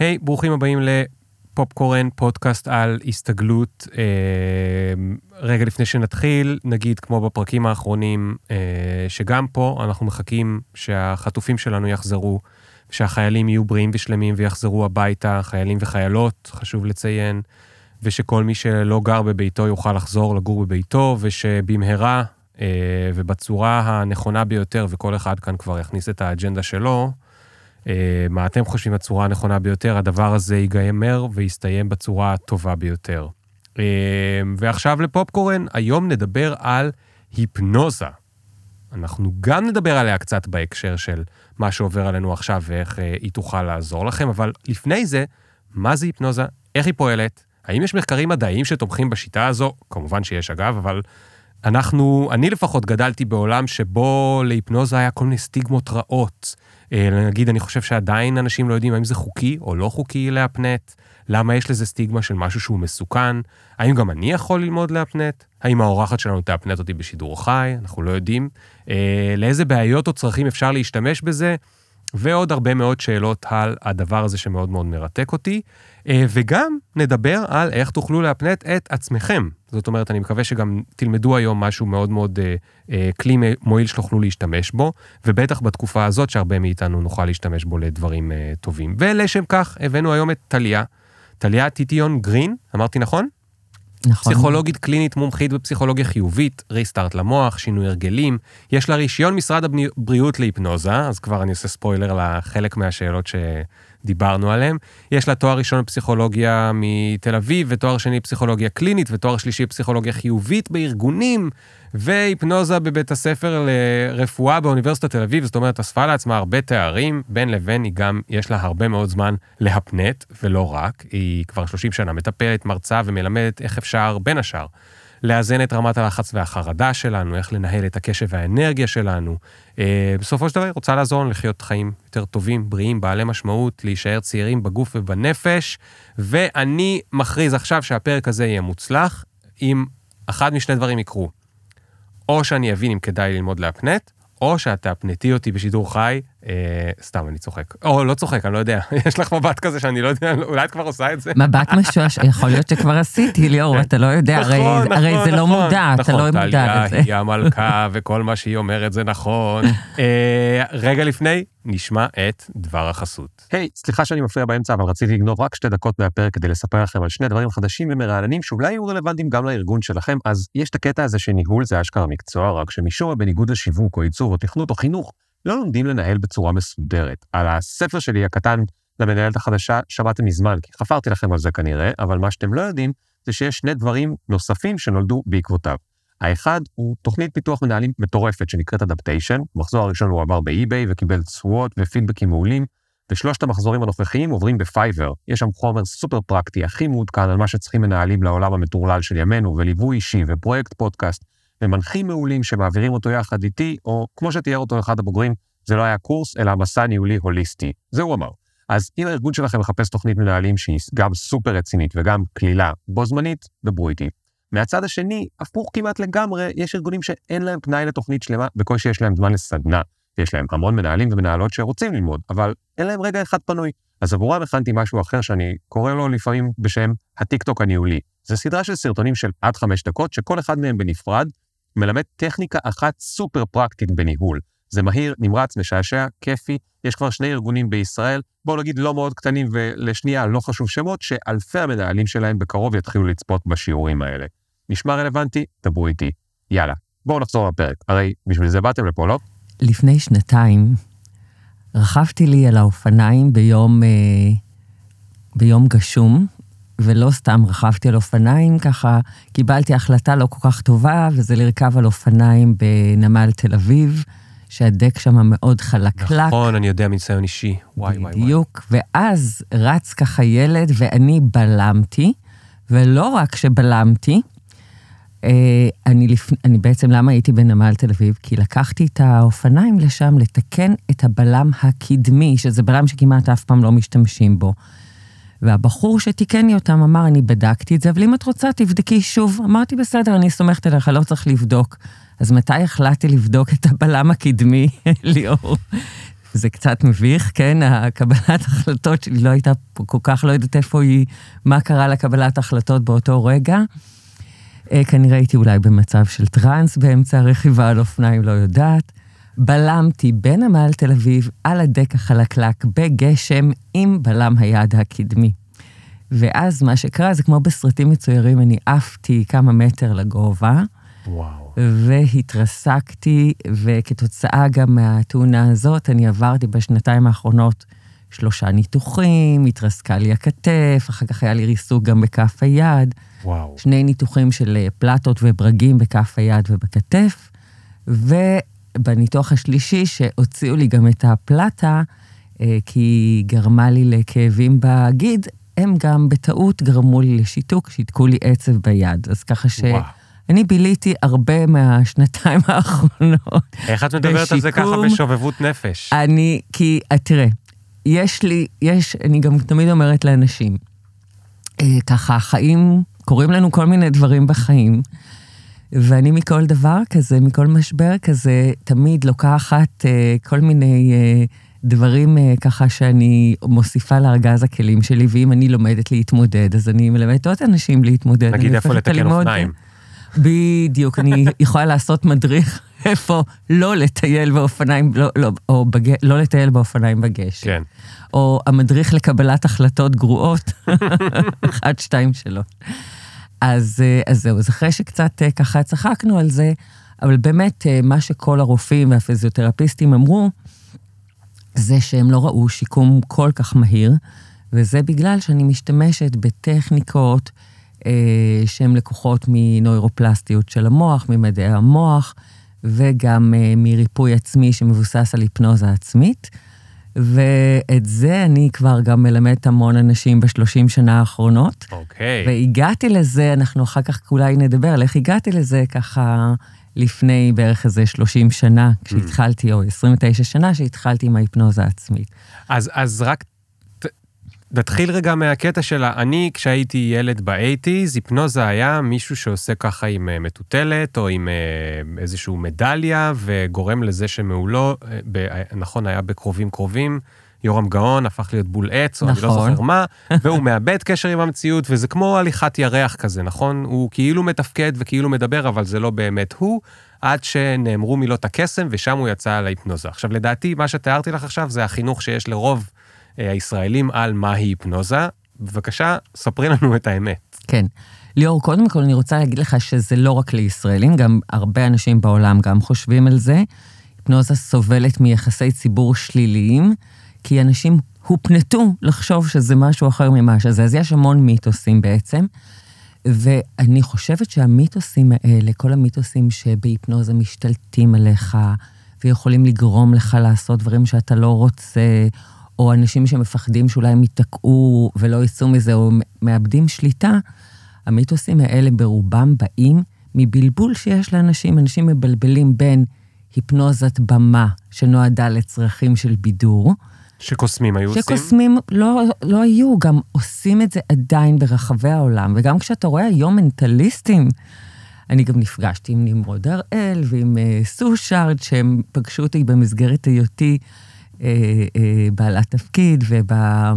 היי, hey, ברוכים הבאים לפופקורן, פודקאסט על הסתגלות. אה, רגע לפני שנתחיל, נגיד כמו בפרקים האחרונים, אה, שגם פה אנחנו מחכים שהחטופים שלנו יחזרו, שהחיילים יהיו בריאים ושלמים ויחזרו הביתה, חיילים וחיילות, חשוב לציין, ושכל מי שלא גר בביתו יוכל לחזור לגור בביתו, ושבמהרה אה, ובצורה הנכונה ביותר, וכל אחד כאן כבר יכניס את האג'נדה שלו, מה אתם חושבים הצורה הנכונה ביותר, הדבר הזה ייגמר ויסתיים בצורה הטובה ביותר. אה, ועכשיו לפופקורן, היום נדבר על היפנוזה. אנחנו גם נדבר עליה קצת בהקשר של מה שעובר עלינו עכשיו ואיך אה, היא תוכל לעזור לכם, אבל לפני זה, מה זה היפנוזה, איך היא פועלת, האם יש מחקרים מדעיים שתומכים בשיטה הזו? כמובן שיש אגב, אבל אנחנו, אני לפחות גדלתי בעולם שבו להיפנוזה היה כל מיני סטיגמות רעות. אה, נגיד, אני חושב שעדיין אנשים לא יודעים האם זה חוקי או לא חוקי להפנט, למה יש לזה סטיגמה של משהו שהוא מסוכן, האם גם אני יכול ללמוד להפנט, האם האורחת שלנו תאפנט אותי בשידור חי, אנחנו לא יודעים, אה, לאיזה בעיות או צרכים אפשר להשתמש בזה, ועוד הרבה מאוד שאלות על הדבר הזה שמאוד מאוד מרתק אותי. אה, וגם נדבר על איך תוכלו להפנט את עצמכם. זאת אומרת, אני מקווה שגם תלמדו היום משהו מאוד מאוד אה, אה, כלי מועיל שתוכלו להשתמש בו, ובטח בתקופה הזאת שהרבה מאיתנו נוכל להשתמש בו לדברים טובים. ולשם כך הבאנו היום את טליה, טליה טיטיון גרין, אמרתי נכון? נכון. פסיכולוגית קלינית מומחית בפסיכולוגיה חיובית, ריסטארט למוח, שינוי הרגלים. יש לה רישיון משרד הבריאות להיפנוזה, אז כבר אני עושה ספוילר לחלק מהשאלות ש... דיברנו עליהם. יש לה תואר ראשון בפסיכולוגיה מתל אביב, ותואר שני בפסיכולוגיה קלינית, ותואר שלישי בפסיכולוגיה חיובית בארגונים, והיפנוזה בבית הספר לרפואה באוניברסיטת תל אביב, זאת אומרת, אספה לעצמה הרבה תארים, בין לבין היא גם, יש לה הרבה מאוד זמן להפנט, ולא רק, היא כבר 30 שנה מטפלת, מרצה ומלמדת איך אפשר, בין השאר, לאזן את רמת הלחץ והחרדה שלנו, איך לנהל את הקשב והאנרגיה שלנו. אה, בסופו של דבר היא רוצה לעזור לנו לחיות חיים יותר טובים, בריאים, בעלי משמעות, להישאר צעירים בגוף ובנפש, ואני מכריז עכשיו שהפרק הזה יהיה מוצלח, אם אחד משני דברים יקרו. או שאני אבין אם כדאי ללמוד להפנט, או שאת תאפנטי אותי בשידור חי, סתם, אני צוחק. או, לא צוחק, אני לא יודע. יש לך מבט כזה שאני לא יודע, אולי את כבר עושה את זה? מבט משועש, יכול להיות שכבר עשיתי, ליאור, כן. אתה לא יודע, נכון, הרי, נכון, הרי זה לא נכון, מודע, נכון, אתה לא מודע לזה. נכון, טליה היא המלכה, וכל מה שהיא אומרת זה נכון. אה, רגע לפני, נשמע את דבר החסות. היי, hey, סליחה שאני מפריע באמצע, אבל רציתי לגנוב רק שתי דקות מהפרק כדי לספר לכם על שני דברים חדשים ומרעננים שאולי יהיו רלוונטיים גם לארגון שלכם. אז יש את הקטע הזה שניהול זה אשכרה מקצוע, רק שמישור בניגוד לשיווק או ייצור או תכנות או חינוך, לא לומדים לנהל בצורה מסודרת. על הספר שלי הקטן למנהלת החדשה שמעתם מזמן, כי חפרתי לכם על זה כנראה, אבל מה שאתם לא יודעים זה שיש שני דברים נוספים שנולדו בעקבותיו. האחד הוא תוכנית פיתוח מנהלים מטורפת שנקראת Adaptation. במחזור הראשון הוא עבר ב eBay וקיבל תשואות ופידבקים מעולים, ושלושת המחזורים הנוכחיים עוברים ב Fiverr. יש שם חומר סופר פרקטי, הכי מעודכן על מה שצריכים מנהלים לעולם המטורלל של ימינו, וליווי אישי ופרויקט פודקאסט, ומנחים מעולים שמעבירים אותו יחד איתי, או כמו שתיאר אותו אחד הבוגרים, זה לא היה קורס, אלא מסע ניהולי הוליסטי. זה הוא אמר. אז אם הארגון שלכם מחפש תוכנית מנהלים שהיא גם סופר רצינית וגם קלילה, בו זמנית, דברו איתי. מהצד השני, הפוך כמעט לגמרי, יש ארגונים שאין להם פנאי לתוכנית שלמה, בקושי יש להם זמן לסדנה. יש להם המון מנהלים ומנהלות שרוצים ללמוד, אבל אין להם רגע אחד פנוי. אז עבורם הכנתי משהו אחר שאני קורא לו לפעמים בשם הטיקטוק הניהולי. זו סדרה של סרטונים של עד חמש דקות, שכל אחד מהם בנפרד מלמד טכניקה אחת סופר פרקטית בניהול. זה מהיר, נמרץ, משעשע, כיפי, יש כבר שני ארגונים בישראל, בואו נגיד לא מאוד קטנים ולשנייה לא חשוב שמות, שאלפי המנהלים שלהם בקרוב יתחילו לצפות בשיעורים האלה. נשמע רלוונטי? דברו איתי. יאללה, בואו נחזור לפרק. הרי בשביל זה באתם לפה, לא? לפני שנתיים רכבתי לי על האופניים ביום, אה, ביום גשום, ולא סתם רכבתי על אופניים, ככה קיבלתי החלטה לא כל כך טובה, וזה לרכב על אופניים בנמל תל אביב, שהדק שם מאוד חלקלק. נכון, אני יודע מניסיון אישי. וואי, וואי, וואי. בדיוק, ואז רץ ככה ילד, ואני בלמתי, ולא רק שבלמתי, אה, אני, לפ... אני בעצם, למה הייתי בנמל תל אביב? כי לקחתי את האופניים לשם לתקן את הבלם הקדמי, שזה בלם שכמעט אף פעם לא משתמשים בו. והבחור שתיקן לי אותם אמר, אני בדקתי את זה, אבל אם את רוצה, תבדקי שוב. אמרתי, בסדר, אני סומכת עליך, לא צריך לבדוק. אז מתי החלטתי לבדוק את הבלם הקדמי, ליאור? זה קצת מביך, כן? הקבלת החלטות שלי לא הייתה כל כך לא יודעת איפה היא, מה קרה לקבלת החלטות באותו רגע. אה, כנראה הייתי אולי במצב של טראנס באמצע הרכיבה על אופניים, לא יודעת. בלמתי בין נמל תל אביב על הדק החלקלק בגשם עם בלם היד הקדמי. ואז מה שקרה זה כמו בסרטים מצוירים, אני עפתי כמה מטר לגובה. וואו. והתרסקתי, וכתוצאה גם מהתאונה הזאת, אני עברתי בשנתיים האחרונות שלושה ניתוחים, התרסקה לי הכתף, אחר כך היה לי ריסוק גם בכף היד. וואו. שני ניתוחים של אה, פלטות וברגים בכף היד ובכתף, ובניתוח השלישי, שהוציאו לי גם את הפלטה, אה, כי היא גרמה לי לכאבים בגיד, הם גם בטעות גרמו לי לשיתוק, שיתקו לי עצב ביד. אז ככה ש... וואו. אני ביליתי הרבה מהשנתיים האחרונות. איך את מדברת על זה ככה בשיקום. בשובבות נפש? אני, כי, אה, תראה, יש לי, יש, אני גם תמיד אומרת לאנשים, אה, ככה, החיים, קורים לנו כל מיני דברים בחיים, ואני מכל דבר כזה, מכל משבר כזה, תמיד לוקחת אה, כל מיני אה, דברים אה, ככה שאני מוסיפה לארגז הכלים שלי, ואם אני לומדת להתמודד, אז אני מלמדת עוד אנשים להתמודד. נגיד איפה לתקן ללמוד- אופניים. בדיוק, אני יכולה לעשות מדריך איפה לא לטייל באופניים, לא, לא, או בג... לא לטייל באופניים בגשם. כן. או המדריך לקבלת החלטות גרועות, אחד, שתיים, שלוש. אז, אה, אז זהו, אז אחרי שקצת אה, ככה צחקנו על זה, אבל באמת, אה, מה שכל הרופאים והפיזיותרפיסטים אמרו, זה שהם לא ראו שיקום כל כך מהיר, וזה בגלל שאני משתמשת בטכניקות אה, שהן לקוחות מנוירופלסטיות של המוח, ממדעי המוח, וגם אה, מריפוי עצמי שמבוסס על היפנוזה עצמית. ואת זה אני כבר גם מלמדת המון אנשים בשלושים שנה האחרונות. אוקיי. והגעתי לזה, אנחנו אחר כך אולי נדבר על איך הגעתי לזה ככה לפני בערך איזה 30 שנה, כשהתחלתי, או 29 שנה, שהתחלתי עם ההיפנוזה העצמית. אז, אז רק נתחיל רגע מהקטע של אני, כשהייתי ילד באייטיז, היפנוזה היה מישהו שעושה ככה עם אה, מטוטלת, או עם אה, איזושהי מדליה, וגורם לזה שמעולו, אה, ב, נכון, היה בקרובים קרובים, יורם גאון הפך להיות בול עץ, או אני לא נכון. זוכר מה, והוא מאבד קשר עם המציאות, וזה כמו הליכת ירח כזה, נכון? הוא כאילו מתפקד וכאילו מדבר, אבל זה לא באמת הוא, עד שנאמרו מילות הקסם, ושם הוא יצא על ההיפנוזה. עכשיו, לדעתי, מה שתיארתי לך עכשיו זה החינוך שיש לרוב הישראלים על מהי היפנוזה. בבקשה, ספרי לנו את האמת. כן. ליאור, קודם כל אני רוצה להגיד לך שזה לא רק לישראלים, גם הרבה אנשים בעולם גם חושבים על זה. היפנוזה סובלת מיחסי ציבור שליליים, כי אנשים הופנטו לחשוב שזה משהו אחר ממה שזה. אז יש המון מיתוסים בעצם. ואני חושבת שהמיתוסים האלה, כל המיתוסים שבהיפנוזה משתלטים עליך, ויכולים לגרום לך לעשות דברים שאתה לא רוצה, או אנשים שמפחדים שאולי הם ייתקעו ולא יצאו מזה, או מאבדים שליטה, המיתוסים האלה ברובם באים מבלבול שיש לאנשים. אנשים מבלבלים בין היפנוזת במה שנועדה לצרכים של בידור, שקוסמים היו עושים. שקוסמים לא, לא היו, גם עושים את זה עדיין ברחבי העולם. וגם כשאתה רואה היום מנטליסטים, אני גם נפגשתי עם נמרוד הראל ועם uh, סושארד, שהם פגשו אותי במסגרת היותי בעלת תפקיד ובע,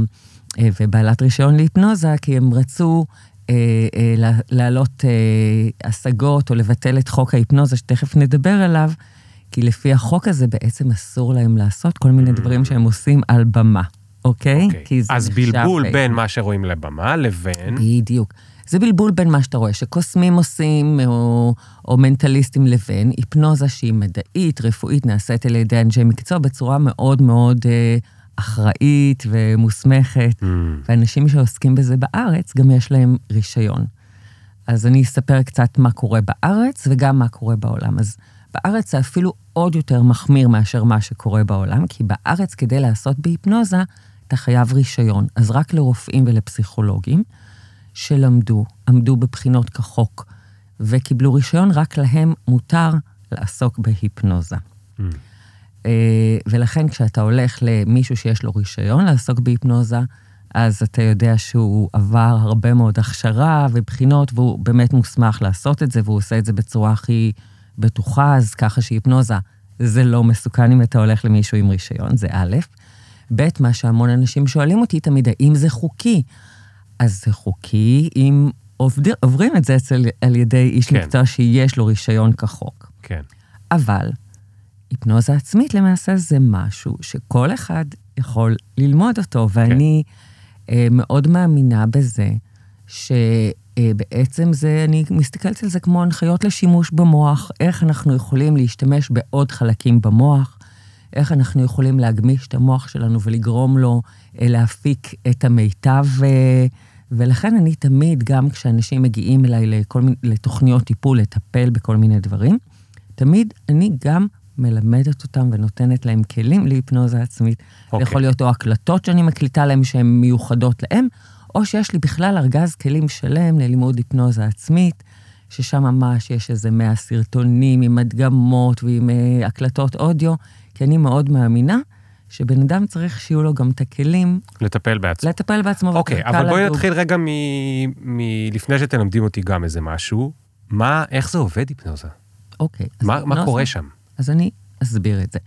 uh, ובעלת רישיון להיפנוזה, כי הם רצו לה- להעלות השגות או לבטל את חוק ההיפנוזה, שתכף נדבר עליו. כי לפי החוק הזה בעצם אסור להם לעשות כל מיני דברים שהם עושים על במה, אוקיי? אוקיי. כי זה אז בלבול בין מה שרואים לבמה לבין... בדיוק. זה בלבול בין מה שאתה רואה, שקוסמים עושים, או, או מנטליסטים, לבין היפנוזה שהיא מדעית, רפואית, נעשית על ידי אנשי מקצוע בצורה מאוד מאוד אה, אחראית ומוסמכת. Mm, ואנשים שעוסקים בזה בארץ, גם יש להם רישיון. אז אני אספר קצת מה קורה בארץ וגם מה קורה בעולם. אז בארץ זה אפילו עוד יותר מחמיר מאשר מה שקורה בעולם, כי בארץ כדי לעשות בהיפנוזה, אתה חייב רישיון. אז רק לרופאים ולפסיכולוגים שלמדו, עמדו בבחינות כחוק וקיבלו רישיון, רק להם מותר לעסוק בהיפנוזה. mm. אה, ולכן כשאתה הולך למישהו שיש לו רישיון לעסוק בהיפנוזה, אז אתה יודע שהוא עבר הרבה מאוד הכשרה ובחינות, והוא באמת מוסמך לעשות את זה, והוא עושה את זה בצורה הכי בטוחה, אז ככה שהיפנוזה זה לא מסוכן אם אתה הולך למישהו עם רישיון, זה א', ב', מה שהמון אנשים שואלים אותי תמיד, האם זה חוקי? אז זה חוקי אם עובד, עוברים את זה אצל, על ידי איש כן. מקצוע שיש לו רישיון כחוק. כן. אבל היפנוזה עצמית למעשה זה משהו שכל אחד יכול ללמוד אותו, ואני אה, מאוד מאמינה בזה, שבעצם זה, אני מסתכלת על זה כמו הנחיות לשימוש במוח, איך אנחנו יכולים להשתמש בעוד חלקים במוח, איך אנחנו יכולים להגמיש את המוח שלנו ולגרום לו אה, להפיק את המיטב. אה, ולכן אני תמיד, גם כשאנשים מגיעים אליי לכל מיני, לתוכניות טיפול, לטפל בכל מיני דברים, תמיד אני גם מלמדת אותם ונותנת להם כלים להיפנוזה עצמית. Okay. זה אוקיי. יכול להיות או הקלטות שאני מקליטה להם שהן מיוחדות להם, או שיש לי בכלל ארגז כלים שלם ללימוד היפנוזה עצמית, ששם ממש יש איזה 100 סרטונים עם הדגמות ועם uh, הקלטות אודיו, כי אני מאוד מאמינה שבן אדם צריך שיהיו לו גם את הכלים לטפל בעצמו. לטפל בעצמו. אוקיי, וקל אבל בואי לדוג. נתחיל רגע מ... מ... לפני שתלמדים אותי גם איזה משהו. מה, איך זה עובד היפנוזה? אוקיי. אז מה, מה קורה שם? אז אני אסביר את זה.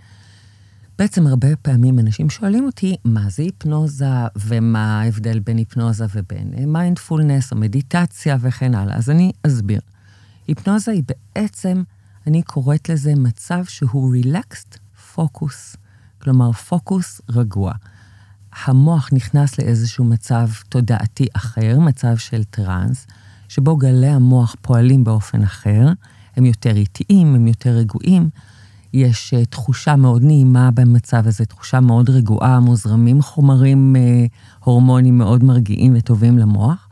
בעצם הרבה פעמים אנשים שואלים אותי, מה זה היפנוזה, ומה ההבדל בין היפנוזה ובין מיינדפולנס או מדיטציה וכן הלאה. אז אני אסביר. היפנוזה היא בעצם, אני קוראת לזה מצב שהוא relaxed focus, כלומר פוקוס רגוע. המוח נכנס לאיזשהו מצב תודעתי אחר, מצב של טראנס, שבו גלי המוח פועלים באופן אחר, הם יותר איטיים, הם יותר רגועים. יש uh, תחושה מאוד נעימה במצב הזה, תחושה מאוד רגועה, מוזרמים חומרים, uh, הורמונים מאוד מרגיעים וטובים למוח.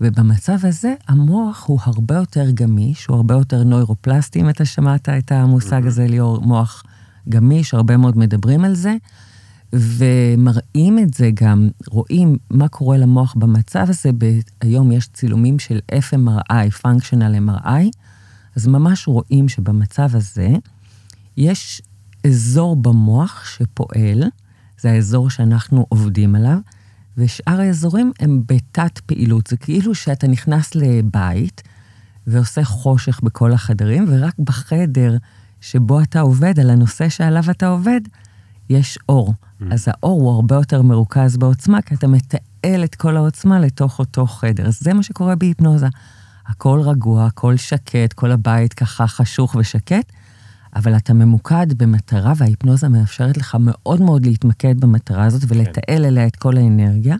ובמצב הזה המוח הוא הרבה יותר גמיש, הוא הרבה יותר נוירופלסטי, אם אתה שמעת את המושג הזה, ליאור, מוח גמיש, הרבה מאוד מדברים על זה. ומראים את זה גם, רואים מה קורה למוח במצב הזה, היום יש צילומים של FMRI, functional MRI, אז ממש רואים שבמצב הזה יש אזור במוח שפועל, זה האזור שאנחנו עובדים עליו, ושאר האזורים הם בתת פעילות. זה כאילו שאתה נכנס לבית ועושה חושך בכל החדרים, ורק בחדר שבו אתה עובד, על הנושא שעליו אתה עובד, יש אור. Mm. אז האור הוא הרבה יותר מרוכז בעוצמה, כי אתה מתעל את כל העוצמה לתוך אותו חדר. אז זה מה שקורה בהיפנוזה. הכל רגוע, הכל שקט, כל הבית ככה חשוך ושקט, אבל אתה ממוקד במטרה, וההיפנוזה מאפשרת לך מאוד מאוד להתמקד במטרה הזאת ולתעל אליה את כל האנרגיה,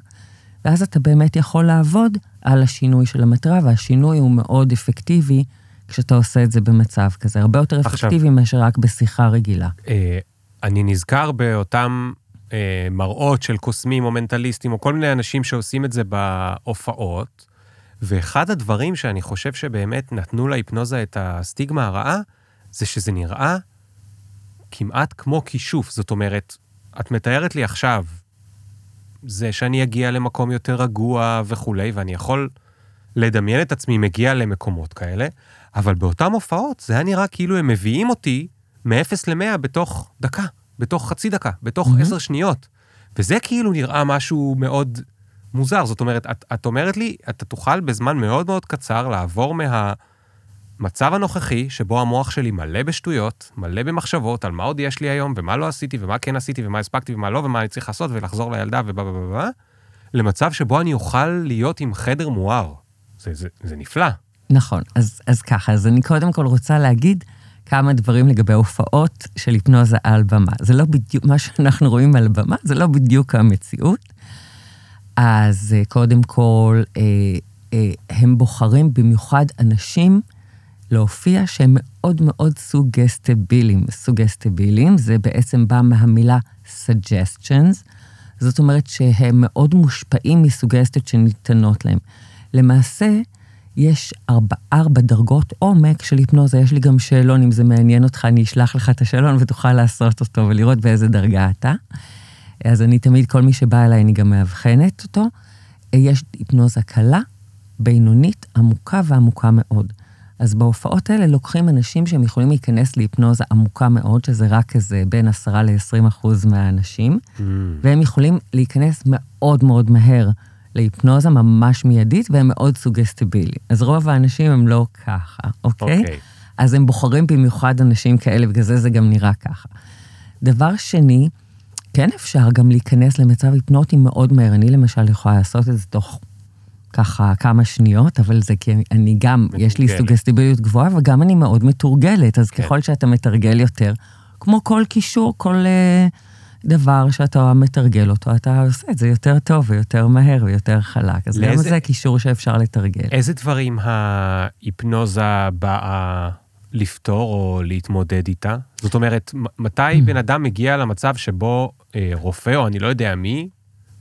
ואז אתה באמת יכול לעבוד על השינוי של המטרה, והשינוי הוא מאוד אפקטיבי כשאתה עושה את זה במצב כזה, הרבה יותר אפקטיבי מאשר רק בשיחה רגילה. אה, אני נזכר באותם אה, מראות של קוסמים או מנטליסטים, או כל מיני אנשים שעושים את זה בהופעות, ואחד הדברים שאני חושב שבאמת נתנו להיפנוזה את הסטיגמה הרעה, זה שזה נראה כמעט כמו כישוף. זאת אומרת, את מתארת לי עכשיו, זה שאני אגיע למקום יותר רגוע וכולי, ואני יכול לדמיין את עצמי מגיע למקומות כאלה, אבל באותן הופעות זה היה נראה כאילו הם מביאים אותי מ-0 ל-100 בתוך דקה, בתוך חצי דקה, בתוך מהמם. 10 שניות. וזה כאילו נראה משהו מאוד מוזר. זאת אומרת, את, את אומרת לי, אתה תוכל בזמן מאוד מאוד קצר לעבור מהמצב הנוכחי, שבו המוח שלי מלא בשטויות, מלא במחשבות על מה עוד יש לי היום, ומה לא עשיתי, ומה כן עשיתי, ומה הספקתי, ומה לא, ומה אני צריך לעשות, ולחזור לילדה, ובא בא בא בא, למצב שבו אני אוכל להיות עם חדר מואר. זה, זה, זה נפלא. נכון, אז, אז ככה, אז אני קודם כל רוצה להגיד כמה דברים לגבי הופעות של היפנוזה על במה. זה לא בדיוק, מה שאנחנו רואים על במה, זה לא בדיוק המציאות. אז אה, קודם כל, אה, אה, הם בוחרים במיוחד אנשים להופיע שהם מאוד מאוד סוגסטביליים. סוגסטביליים, זה בעצם בא מהמילה suggestions, זאת אומרת שהם מאוד מושפעים מסוגסטיות שניתנות להם. למעשה, יש ארבע, ארבע דרגות עומק של היפנוזה. יש לי גם שאלון, אם זה מעניין אותך, אני אשלח לך את השאלון ותוכל לעשות אותו ולראות באיזה דרגה אתה. אז אני תמיד, כל מי שבא אליי, אני גם מאבחנת אותו. יש היפנוזה קלה, בינונית, עמוקה ועמוקה מאוד. אז בהופעות האלה לוקחים אנשים שהם יכולים להיכנס להיפנוזה עמוקה מאוד, שזה רק איזה בין 10 ל-20 אחוז מהאנשים, והם יכולים להיכנס מאוד מאוד מהר להיפנוזה ממש מיידית, והם מאוד סוגסטיביליים. אז רוב האנשים הם לא ככה, אוקיי? אוקיי. אז הם בוחרים במיוחד אנשים כאלה, בגלל זה זה גם נראה ככה. דבר שני, כן אפשר גם להיכנס למצב היפנוטי מאוד מהר. אני למשל יכולה לעשות את זה תוך ככה כמה שניות, אבל זה כי אני גם, מתורגלת. יש לי סוגסטיביליות גבוהה, וגם אני מאוד מתורגלת, אז כן. ככל שאתה מתרגל יותר, כמו כל קישור, כל uh, דבר שאתה מתרגל אותו, אתה עושה את זה יותר טוב ויותר מהר ויותר חלק. אז לאיזה... גם זה קישור שאפשר לתרגל. איזה דברים ההיפנוזה באה לפתור או להתמודד איתה? זאת אומרת, מתי mm. בן אדם מגיע למצב שבו אה, רופא, או אני לא יודע מי,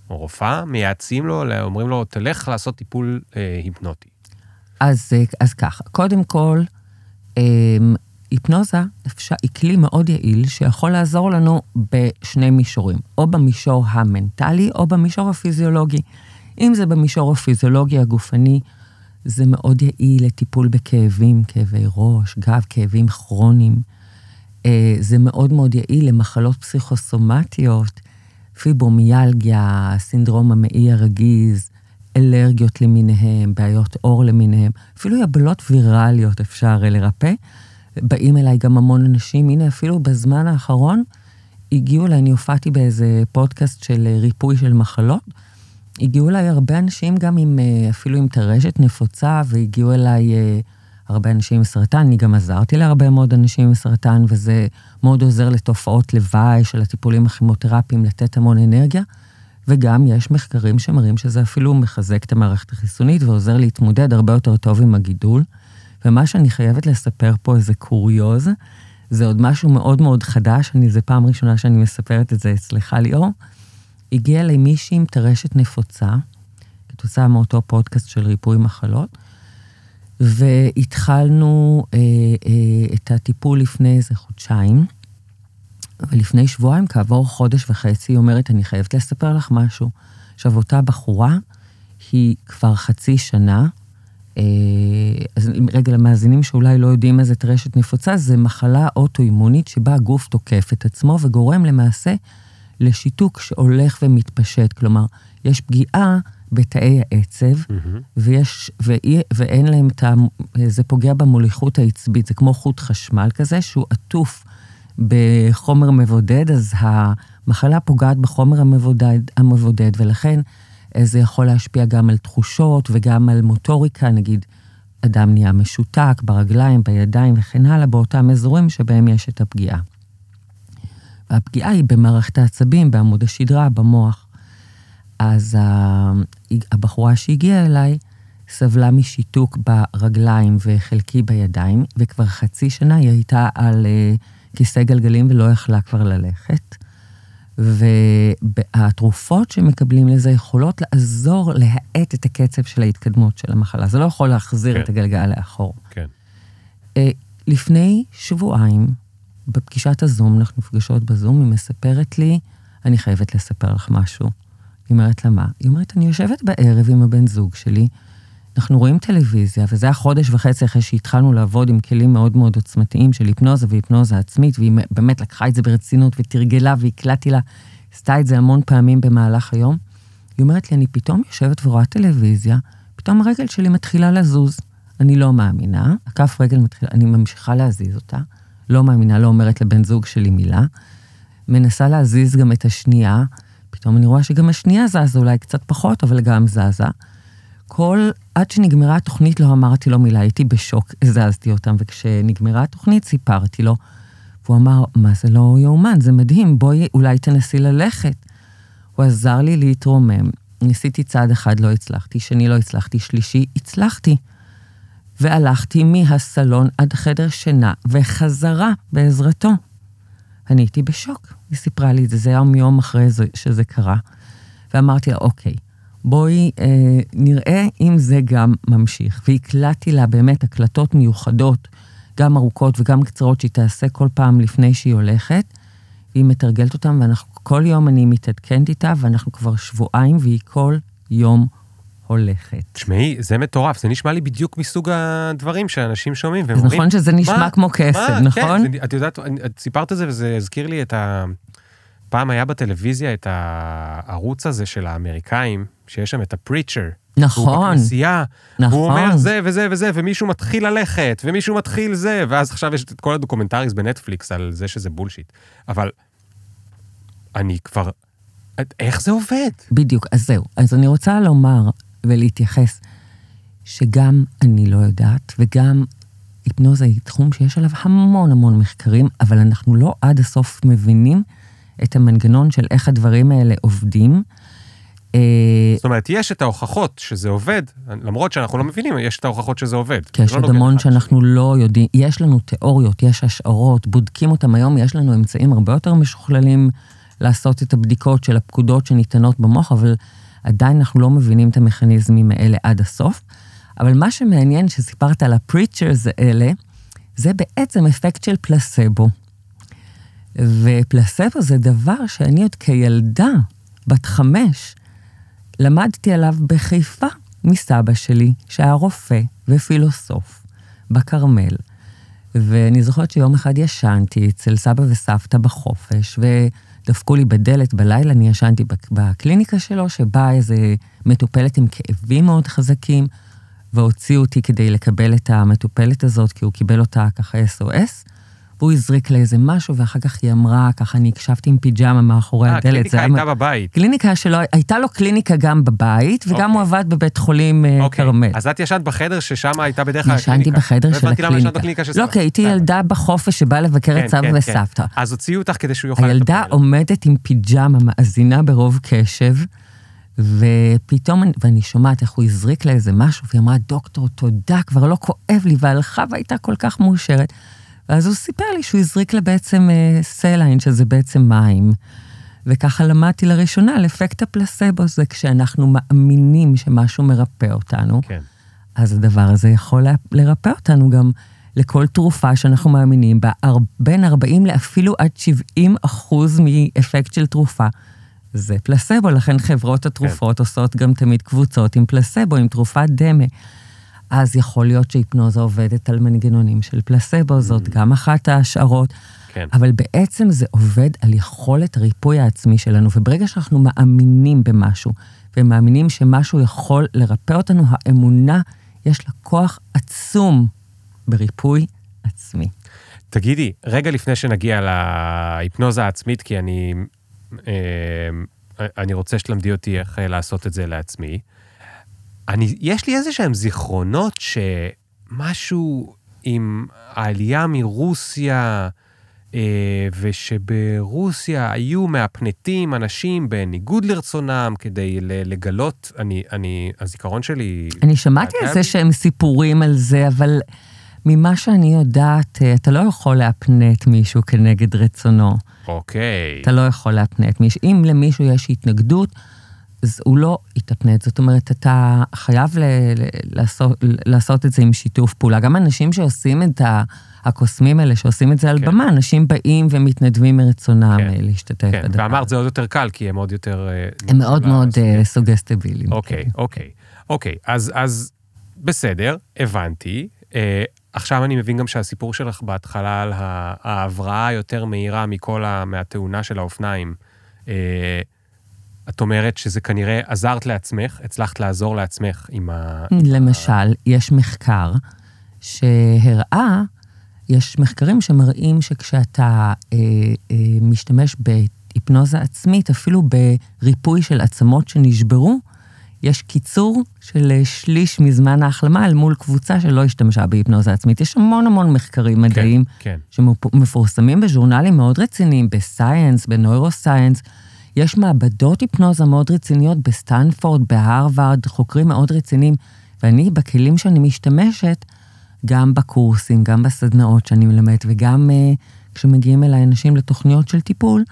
או רופאה, מייעצים לו, אומרים לו, תלך לעשות טיפול אה, היפנוטי. אז, אה, אז ככה, קודם כל, אה, היפנוזה אפשר, היא כלי מאוד יעיל שיכול לעזור לנו בשני מישורים, או במישור המנטלי או במישור הפיזיולוגי. אם זה במישור הפיזיולוגי הגופני, זה מאוד יעיל לטיפול בכאבים, כאבי ראש, גב, כאבים כרוניים. אה, זה מאוד מאוד יעיל למחלות פסיכוסומטיות, פיברומיאלגיה, סינדרום המעי הרגיז, אלרגיות למיניהם, בעיות עור למיניהם, אפילו יבלות ויראליות אפשר לרפא. באים אליי גם המון אנשים, הנה אפילו בזמן האחרון הגיעו אליי, אני הופעתי באיזה פודקאסט של ריפוי של מחלות, הגיעו אליי הרבה אנשים גם עם, אה, אפילו עם טרשת נפוצה, והגיעו אליי אה, הרבה אנשים עם סרטן, אני גם עזרתי להרבה מאוד אנשים עם סרטן, וזה מאוד עוזר לתופעות לוואי של הטיפולים הכימותרפיים, לתת המון אנרגיה. וגם יש מחקרים שמראים שזה אפילו מחזק את המערכת החיסונית ועוזר להתמודד הרבה יותר טוב עם הגידול. ומה שאני חייבת לספר פה איזה קוריוז, זה עוד משהו מאוד מאוד חדש, אני, זו פעם ראשונה שאני מספרת את זה אצלך, ליאור. הגיעה אליי מישהי עם טרשת נפוצה, כתוצאה מאותו פודקאסט של ריפוי מחלות, והתחלנו אה, אה, את הטיפול לפני איזה חודשיים, ולפני שבועיים, כעבור חודש וחצי, היא אומרת, אני חייבת לספר לך משהו. עכשיו, אותה בחורה, היא כבר חצי שנה, אז רגע, למאזינים שאולי לא יודעים איזה טרשת נפוצה, זה מחלה אוטואימונית שבה הגוף תוקף את עצמו וגורם למעשה לשיתוק שהולך ומתפשט. כלומר, יש פגיעה בתאי העצב, mm-hmm. ויש, ואי, ואין להם את ה... זה פוגע במוליכות העצבית, זה כמו חוט חשמל כזה, שהוא עטוף בחומר מבודד, אז המחלה פוגעת בחומר המבודד, המבודד ולכן זה יכול להשפיע גם על תחושות וגם על מוטוריקה, נגיד, אדם נהיה משותק ברגליים, בידיים וכן הלאה, באותם אזורים שבהם יש את הפגיעה. והפגיעה היא במערכת העצבים, בעמוד השדרה, במוח. אז הבחורה שהגיעה אליי סבלה משיתוק ברגליים וחלקי בידיים, וכבר חצי שנה היא הייתה על uh, כיסא גלגלים ולא יכלה כבר ללכת. והתרופות שמקבלים לזה יכולות לעזור להאט את הקצב של ההתקדמות של המחלה. זה לא יכול להחזיר כן. את הגלגל לאחור. כן. Uh, לפני שבועיים, בפגישת הזום, אנחנו נפגשות בזום, היא מספרת לי, אני חייבת לספר לך משהו. היא אומרת לה, מה? היא אומרת, אני יושבת בערב עם הבן זוג שלי, אנחנו רואים טלוויזיה, וזה היה חודש וחצי אחרי שהתחלנו לעבוד עם כלים מאוד מאוד עוצמתיים של היפנוזה והיפנוזה עצמית, והיא באמת לקחה את זה ברצינות ותרגלה והקלטתי לה, עשתה את זה המון פעמים במהלך היום. היא אומרת לי, אני פתאום יושבת ורואה טלוויזיה, פתאום הרגל שלי מתחילה לזוז. אני לא מאמינה, הכף רגל מתחילה, אני ממשיכה להזיז אותה. לא מאמינה, לא אומרת לבן זוג שלי מילה. מנסה להזיז גם את השנייה, פתאום אני רואה שגם השנייה זזה, אולי קצת פחות, אבל גם זזה. כל, עד שנגמרה התוכנית לא אמרתי לו מילה, הייתי בשוק, הזזתי אותם, וכשנגמרה התוכנית סיפרתי לו. והוא אמר, מה זה לא יאומן, זה מדהים, בואי, אולי תנסי ללכת. הוא עזר לי להתרומם. ניסיתי צעד אחד, לא הצלחתי, שני לא הצלחתי, שלישי, הצלחתי. והלכתי מהסלון עד חדר שינה, וחזרה בעזרתו. אני הייתי בשוק, היא סיפרה לי את זה, זה היה יום אחרי זה, שזה קרה. ואמרתי לה, אוקיי, בואי אה, נראה אם זה גם ממשיך. והקלטתי לה באמת הקלטות מיוחדות, גם ארוכות וגם קצרות, שהיא תעשה כל פעם לפני שהיא הולכת. והיא מתרגלת אותן, ואנחנו, כל יום אני מתעדכנת איתה, ואנחנו כבר שבועיים, והיא כל יום הולכת. תשמעי, זה מטורף, זה נשמע לי בדיוק מסוג הדברים שאנשים שומעים והם אומרים... נכון שזה נשמע מה, כמו קסם, נכון? כן, זה, את יודעת, את סיפרת את זה וזה הזכיר לי את ה... פעם היה בטלוויזיה את הערוץ הזה של האמריקאים, שיש שם את הפריצ'ר, נכון, הוא בכנסייה, נכון. הוא אומר זה וזה וזה, ומישהו מתחיל ללכת, ומישהו מתחיל זה, ואז עכשיו יש את כל ה documentaries בנטפליקס על זה שזה bullshit. אבל אני כבר... איך זה עובד? בדיוק, אז זהו. אז אני רוצה לומר ולהתייחס שגם אני לא יודעת, וגם היפנוזה היא תחום שיש עליו המון המון מחקרים, אבל אנחנו לא עד הסוף מבינים את המנגנון של איך הדברים האלה עובדים. אה, זאת אומרת, יש את ההוכחות שזה עובד, למרות שאנחנו לא מבינים, יש את ההוכחות שזה עובד. כי יש לא עוד נוגד המון. שאנחנו לא יודעים, יש לנו תיאוריות, יש השערות, בודקים אותם היום, יש לנו אמצעים הרבה יותר משוכללים לעשות את הבדיקות של הפקודות שניתנות במוח, אבל עדיין אנחנו לא מבינים את המכניזמים האלה עד הסוף. אבל מה שמעניין שסיפרת על הפריצ'רס האלה, זה בעצם אפקט של פלסבו. ופלסבו זה דבר שאני עוד כילדה, בת חמש, למדתי עליו בחיפה מסבא שלי, שהיה רופא ופילוסוף בכרמל. ואני זוכרת שיום אחד ישנתי אצל סבא וסבתא בחופש, ודפקו לי בדלת בלילה, אני ישנתי בק- בקליניקה שלו, שבאה איזה מטופלת עם כאבים מאוד חזקים, והוציאו אותי כדי לקבל את המטופלת הזאת, כי הוא קיבל אותה ככה SOS, והוא הזריק לה איזה משהו, ואחר כך היא אמרה, ככה אני הקשבתי עם פיג'מה מאחורי אה, הדלת. הקליניקה הייתה בבית. קליניקה שלו, הייתה לו קליניקה גם בבית, וגם אוקיי. הוא עבד בבית חולים אה, אוקיי, כרמל. אז את ישנת בחדר ששם הייתה בדרך כלל ישנתי הקליניקה. בחדר לא של הקליניקה. לא. כי הייתי בסדר. ילדה בחופש שבאה לבקר כן, את סבא כן, כן. וסבתא. אז הוציאו אותך כדי שהוא יוכל הילדה. עומדת עם פיג'מה, מאזינה ברוב קשב, ופתאום, אני- ואני שומעת איך הוא הזריק לה איזה משהו, והיא אמרה, דוקטור, תודה, כבר לא כואב לי, והלכה והייתה כל כך מאושרת. ואז הוא סיפר לי שהוא הזריק לה בעצם אה, סליין, שזה בעצם מים. וככה למדתי לראשונה על אפקט הפלסבו, זה כשאנחנו מאמינים שמשהו מרפא אותנו, כן. אז הדבר הזה יכול לרפא אותנו גם לכל תרופה שאנחנו מאמינים בה, בין 40 לאפילו עד 70 אחוז מאפקט של תרופה. זה פלסבו, לכן חברות התרופות עושות גם תמיד קבוצות עם פלסבו, עם תרופת דמה. אז יכול להיות שהיפנוזה עובדת על מנגנונים של פלסבו, זאת גם אחת ההשערות. כן. אבל בעצם זה עובד על יכולת הריפוי העצמי שלנו, וברגע שאנחנו מאמינים במשהו, ומאמינים שמשהו יכול לרפא אותנו, האמונה, יש לה כוח עצום בריפוי עצמי. תגידי, רגע לפני שנגיע להיפנוזה העצמית, כי אני, אה, אני רוצה שתלמדי אותי איך אה, לעשות את זה לעצמי, אני, יש לי איזה שהם זיכרונות שמשהו עם העלייה מרוסיה, אה, ושברוסיה היו מהפנטים אנשים בניגוד לרצונם כדי לגלות, אני, אני, הזיכרון שלי... אני שמעתי על זה שהם סיפורים על זה, אבל ממה שאני יודעת, אה, אתה לא יכול להפנט מישהו כנגד רצונו. אוקיי. אתה לא יכול להפנט מישהו. אם למישהו יש התנגדות, אז הוא לא יתפנט. זאת אומרת, אתה חייב ל- ל- לעשות, לעשות את זה עם שיתוף פעולה. גם אנשים שעושים את ה... הקוסמים האלה שעושים את זה על כן. במה, אנשים באים ומתנדבים מרצונם כן. להשתתף כן, בדבר. ואמרת זה עוד יותר קל, כי הם עוד יותר... אה, הם מאוד מאוד. אה, סוגסטיביליים. אוקיי, כן. אוקיי, אוקיי. אז, אז בסדר, הבנתי. אה, עכשיו אני מבין גם שהסיפור שלך בהתחלה על ההבראה היותר מהירה מכל ה... מהתאונה של האופניים. אה, את אומרת שזה כנראה עזרת לעצמך, הצלחת לעזור לעצמך עם ה... למשל, יש מחקר שהראה, יש מחקרים שמראים שכשאתה אה, אה, משתמש בהיפנוזה עצמית, אפילו בריפוי של עצמות שנשברו, יש קיצור של אה, שליש מזמן ההחלמה אל מול קבוצה שלא השתמשה בהיפנוזה עצמית. יש המון המון מחקרים מדעיים כן, שמפורסמים בז'ורנלים מאוד רציניים, בסייאנס, בנוירוסייאנס. יש מעבדות היפנוזה מאוד רציניות בסטנפורד, בהרווארד, חוקרים מאוד רציניים, ואני, בכלים שאני משתמשת, גם בקורסים, גם בסדנאות שאני מלמדת, וגם uh, כשמגיעים אליי אנשים לתוכניות של טיפול,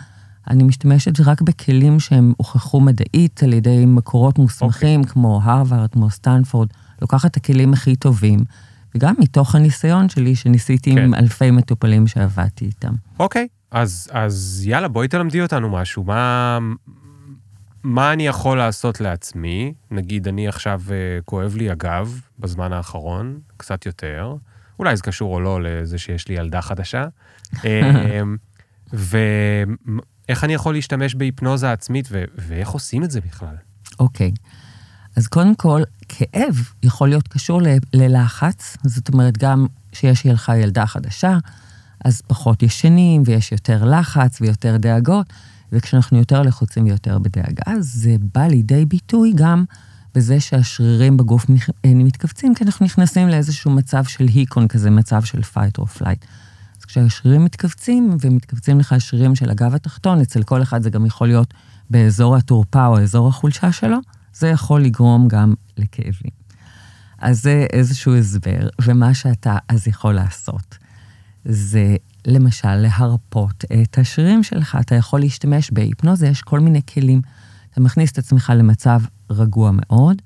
אני משתמשת רק בכלים שהם הוכחו מדעית על ידי מקורות מוסמכים, okay. כמו הרווארד, כמו סטנפורד, לוקחת את הכלים הכי טובים, וגם מתוך הניסיון שלי, שניסיתי כן. עם אלפי מטופלים שעבדתי איתם. אוקיי. אז, אז יאללה, בואי תלמדי אותנו משהו. מה, מה אני יכול לעשות לעצמי? נגיד, אני עכשיו, אה, כואב לי הגב בזמן האחרון, קצת יותר. אולי זה קשור או לא לזה שיש לי ילדה חדשה. אה, ואיך אני יכול להשתמש בהיפנוזה עצמית, ו- ואיך עושים את זה בכלל? אוקיי. אז קודם כל, כאב יכול להיות קשור ל- ללחץ, זאת אומרת, גם שיש לך ילדה חדשה, אז פחות ישנים ויש יותר לחץ ויותר דאגות, וכשאנחנו יותר לחוצים ויותר בדאגה, זה בא לידי ביטוי גם בזה שהשרירים בגוף אה, מתכווצים, כי אנחנו נכנסים לאיזשהו מצב של היקון כזה, מצב של fight or flight. אז כשהשרירים מתכווצים, ומתכווצים לך השרירים של הגב התחתון, אצל כל אחד זה גם יכול להיות באזור התורפה או אזור החולשה שלו, זה יכול לגרום גם לכאבים. אז זה איזשהו הסבר, ומה שאתה אז יכול לעשות, זה למשל להרפות את השרירים שלך. אתה יכול להשתמש בהיפנוזה, יש כל מיני כלים. אתה מכניס את עצמך למצב רגוע מאוד,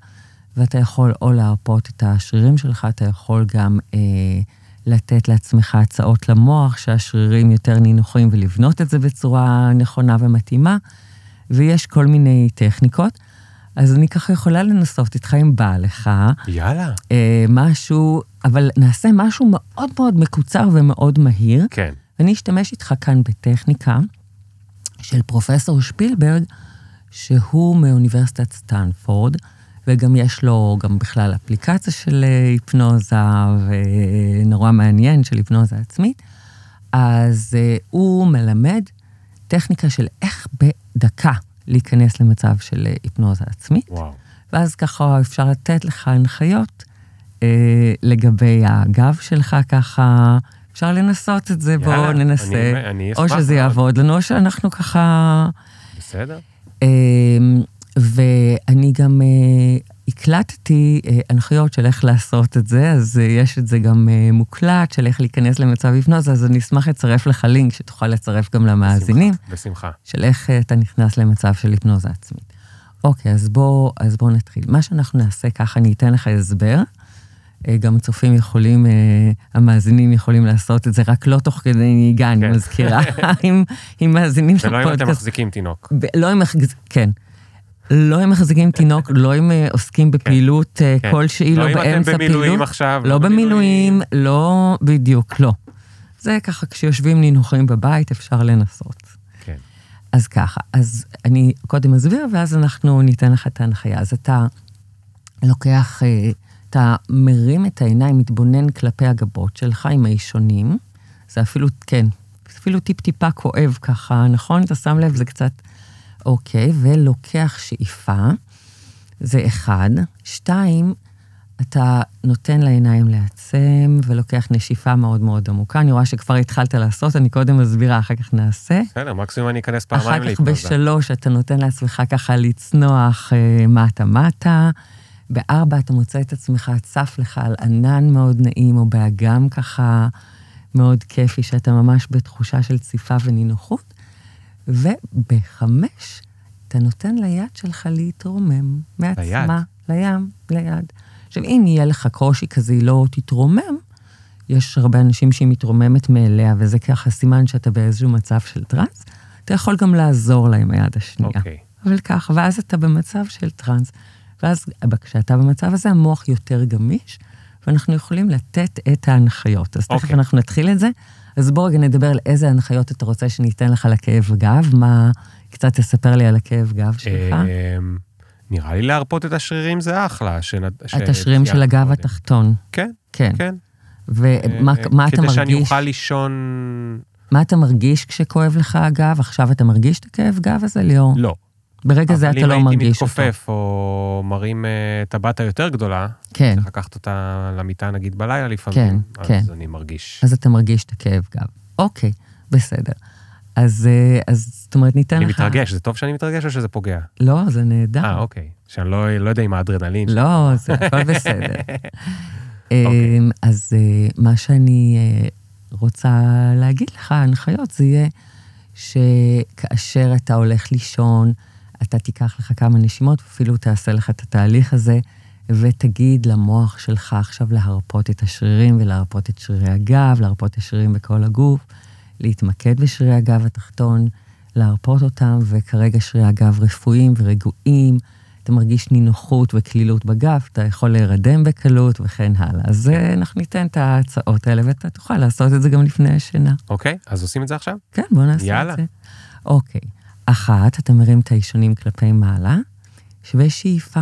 ואתה יכול או להרפות את השרירים שלך, אתה יכול גם אה, לתת לעצמך הצעות למוח, שהשרירים יותר נינוחים, ולבנות את זה בצורה נכונה ומתאימה, ויש כל מיני טכניקות. אז אני ככה יכולה לנסות איתך אם בא לך. יאללה. אה, משהו, אבל נעשה משהו מאוד מאוד מקוצר ומאוד מהיר. כן. אני אשתמש איתך כאן בטכניקה של פרופסור שפילברג, שהוא מאוניברסיטת סטנפורד, וגם יש לו גם בכלל אפליקציה של אה, היפנוזה, ונורא מעניין, של היפנוזה עצמית. אז אה, הוא מלמד טכניקה של איך בדקה להיכנס למצב של אה, היפנוזה עצמית. וואו. ואז ככה אפשר לתת לך הנחיות אה, לגבי הגב שלך, ככה אפשר לנסות את זה, בואו ננסה. אני- אני או שזה. יעבוד לנו, או שאנחנו ככה... בסדר? אה, ואני גם אה, הקלטתי אה, הנחיות של איך לעשות את זה, אז אה, יש את זה גם אה, מוקלט, של איך להיכנס למצב היפנוזה, אז אני אשמח לצרף לך לינק שתוכל לצרף גם למאזינים. בשמחה, בשמחה. של איך אה, אתה נכנס למצב של היפנוזה עצמית. אוקיי, אז בואו אז בוא נתחיל. מה שאנחנו נעשה ככה, אני אתן לך הסבר. אה, גם הצופים יכולים, אה, המאזינים יכולים לעשות את זה, רק לא תוך כדי נהיגה, אני כן. מזכירה, אם, אם מאזינים של ולא אם אתם. מחזיקים תינוק. ב- לא אם מחזיקים, כן. לא אם מחזיקים תינוק, לא אם אה, עוסקים בפעילות אה, כן. כלשהי, לא לא אם אתם באמצע במילואים פעילות. עכשיו, לא במילואים, לא, בדיוק, לא. זה ככה, כשיושבים נינוחים בבית, אפשר לנסות. כן. אז ככה, אז אני קודם אסביר, ואז אנחנו ניתן לך את ההנחיה. אז אתה לוקח, אה, אתה מרים את העיניים, מתבונן כלפי הגבות שלך עם האישונים. זה אפילו, כן, אפילו טיפ-טיפה כואב ככה, נכון? אתה שם לב, זה קצת... אוקיי, ולוקח שאיפה, זה אחד. שתיים, אתה נותן לעיניים לעצם, ולוקח נשיפה מאוד מאוד עמוקה. אני רואה שכבר התחלת לעשות, אני קודם מסבירה, אחר כך נעשה. בסדר, מקסימום אני אכנס פעמיים אחר כך. בשלוש אתה נותן לעצמך ככה לצנוח אה, מטה-מטה. בארבע אתה מוצא את עצמך צף לך על ענן מאוד נעים, או באגם ככה מאוד כיפי, שאתה ממש בתחושה של ציפה ונינוחות. ובחמש אתה נותן ליד שלך להתרומם מעצמה. לים, ליד. עכשיו, אם יהיה לך קושי כזה, היא לא תתרומם, יש הרבה אנשים שהיא מתרוממת מאליה, וזה ככה סימן שאתה באיזשהו מצב של טראנס, אתה יכול גם לעזור לה עם היד השנייה. אוקיי. אבל ככה, ואז אתה במצב של טראנס. ואז כשאתה במצב הזה, המוח יותר גמיש, ואנחנו יכולים לתת את ההנחיות. אז תכף אוקיי. אנחנו נתחיל את זה. אז בואו רגע נדבר על איזה הנחיות אתה רוצה שניתן לך לכאב גב, מה... קצת תספר לי על הכאב גב שלך. אמ, נראה לי להרפות את השרירים זה אחלה. שנ- את השרירים של הגב. התחתון. כן, כן. כן. ומה אה, מה אתה כדי שאני מרגיש? אוכל לישון... מה אתה מרגיש כשכואב לך הגב? עכשיו אתה מרגיש את הכאב גב הזה, ליאור? לא. ברגע זה אתה לא אבל אם מרגיש הייתי אותו. מתכופף או מרים אה, טבעת יותר גדולה, כן. צריך לקחת אותה למיטה נגיד בלילה כן, לפעמים, כן. אז אני מרגיש. אז אתה מרגיש את הכאב גב. אוקיי, בסדר. אז, אה, אז זאת אומרת, ניתן אני לך... מתרגש, זה טוב שאני מתרגש או שזה פוגע? לא, זה נהדר. אה, אוקיי. שאני לא לא יודע אם האדרנלין... לא, זה הכל בסדר. אוקיי. אמ, אז אה, מה שאני רוצה להגיד לך, ההנחיות, זה יהיה שכאשר אתה הולך לישון, אתה תיקח לך כמה נשימות, אפילו תעשה לך את התהליך הזה, ותגיד למוח שלך עכשיו להרפות את השרירים ולהרפות את שרירי הגב, להרפות את השרירים בכל הגוף, להתמקד בשרירי הגב התחתון, להרפות אותם, וכרגע שרירי הגב רפואיים ורגועים. אתה מרגיש נינוחות וקלילות בגב, אתה יכול להירדם בקלות וכן הלאה. אז אה, אנחנו ניתן את ההצעות האלה, ואתה תוכל לעשות את זה גם לפני השינה. אוקיי, אז עושים את זה עכשיו? כן, בוא נעשה יאללה. את זה. אוקיי. אחת, אתה מרים את האישונים כלפי מעלה, שווה שאיפה.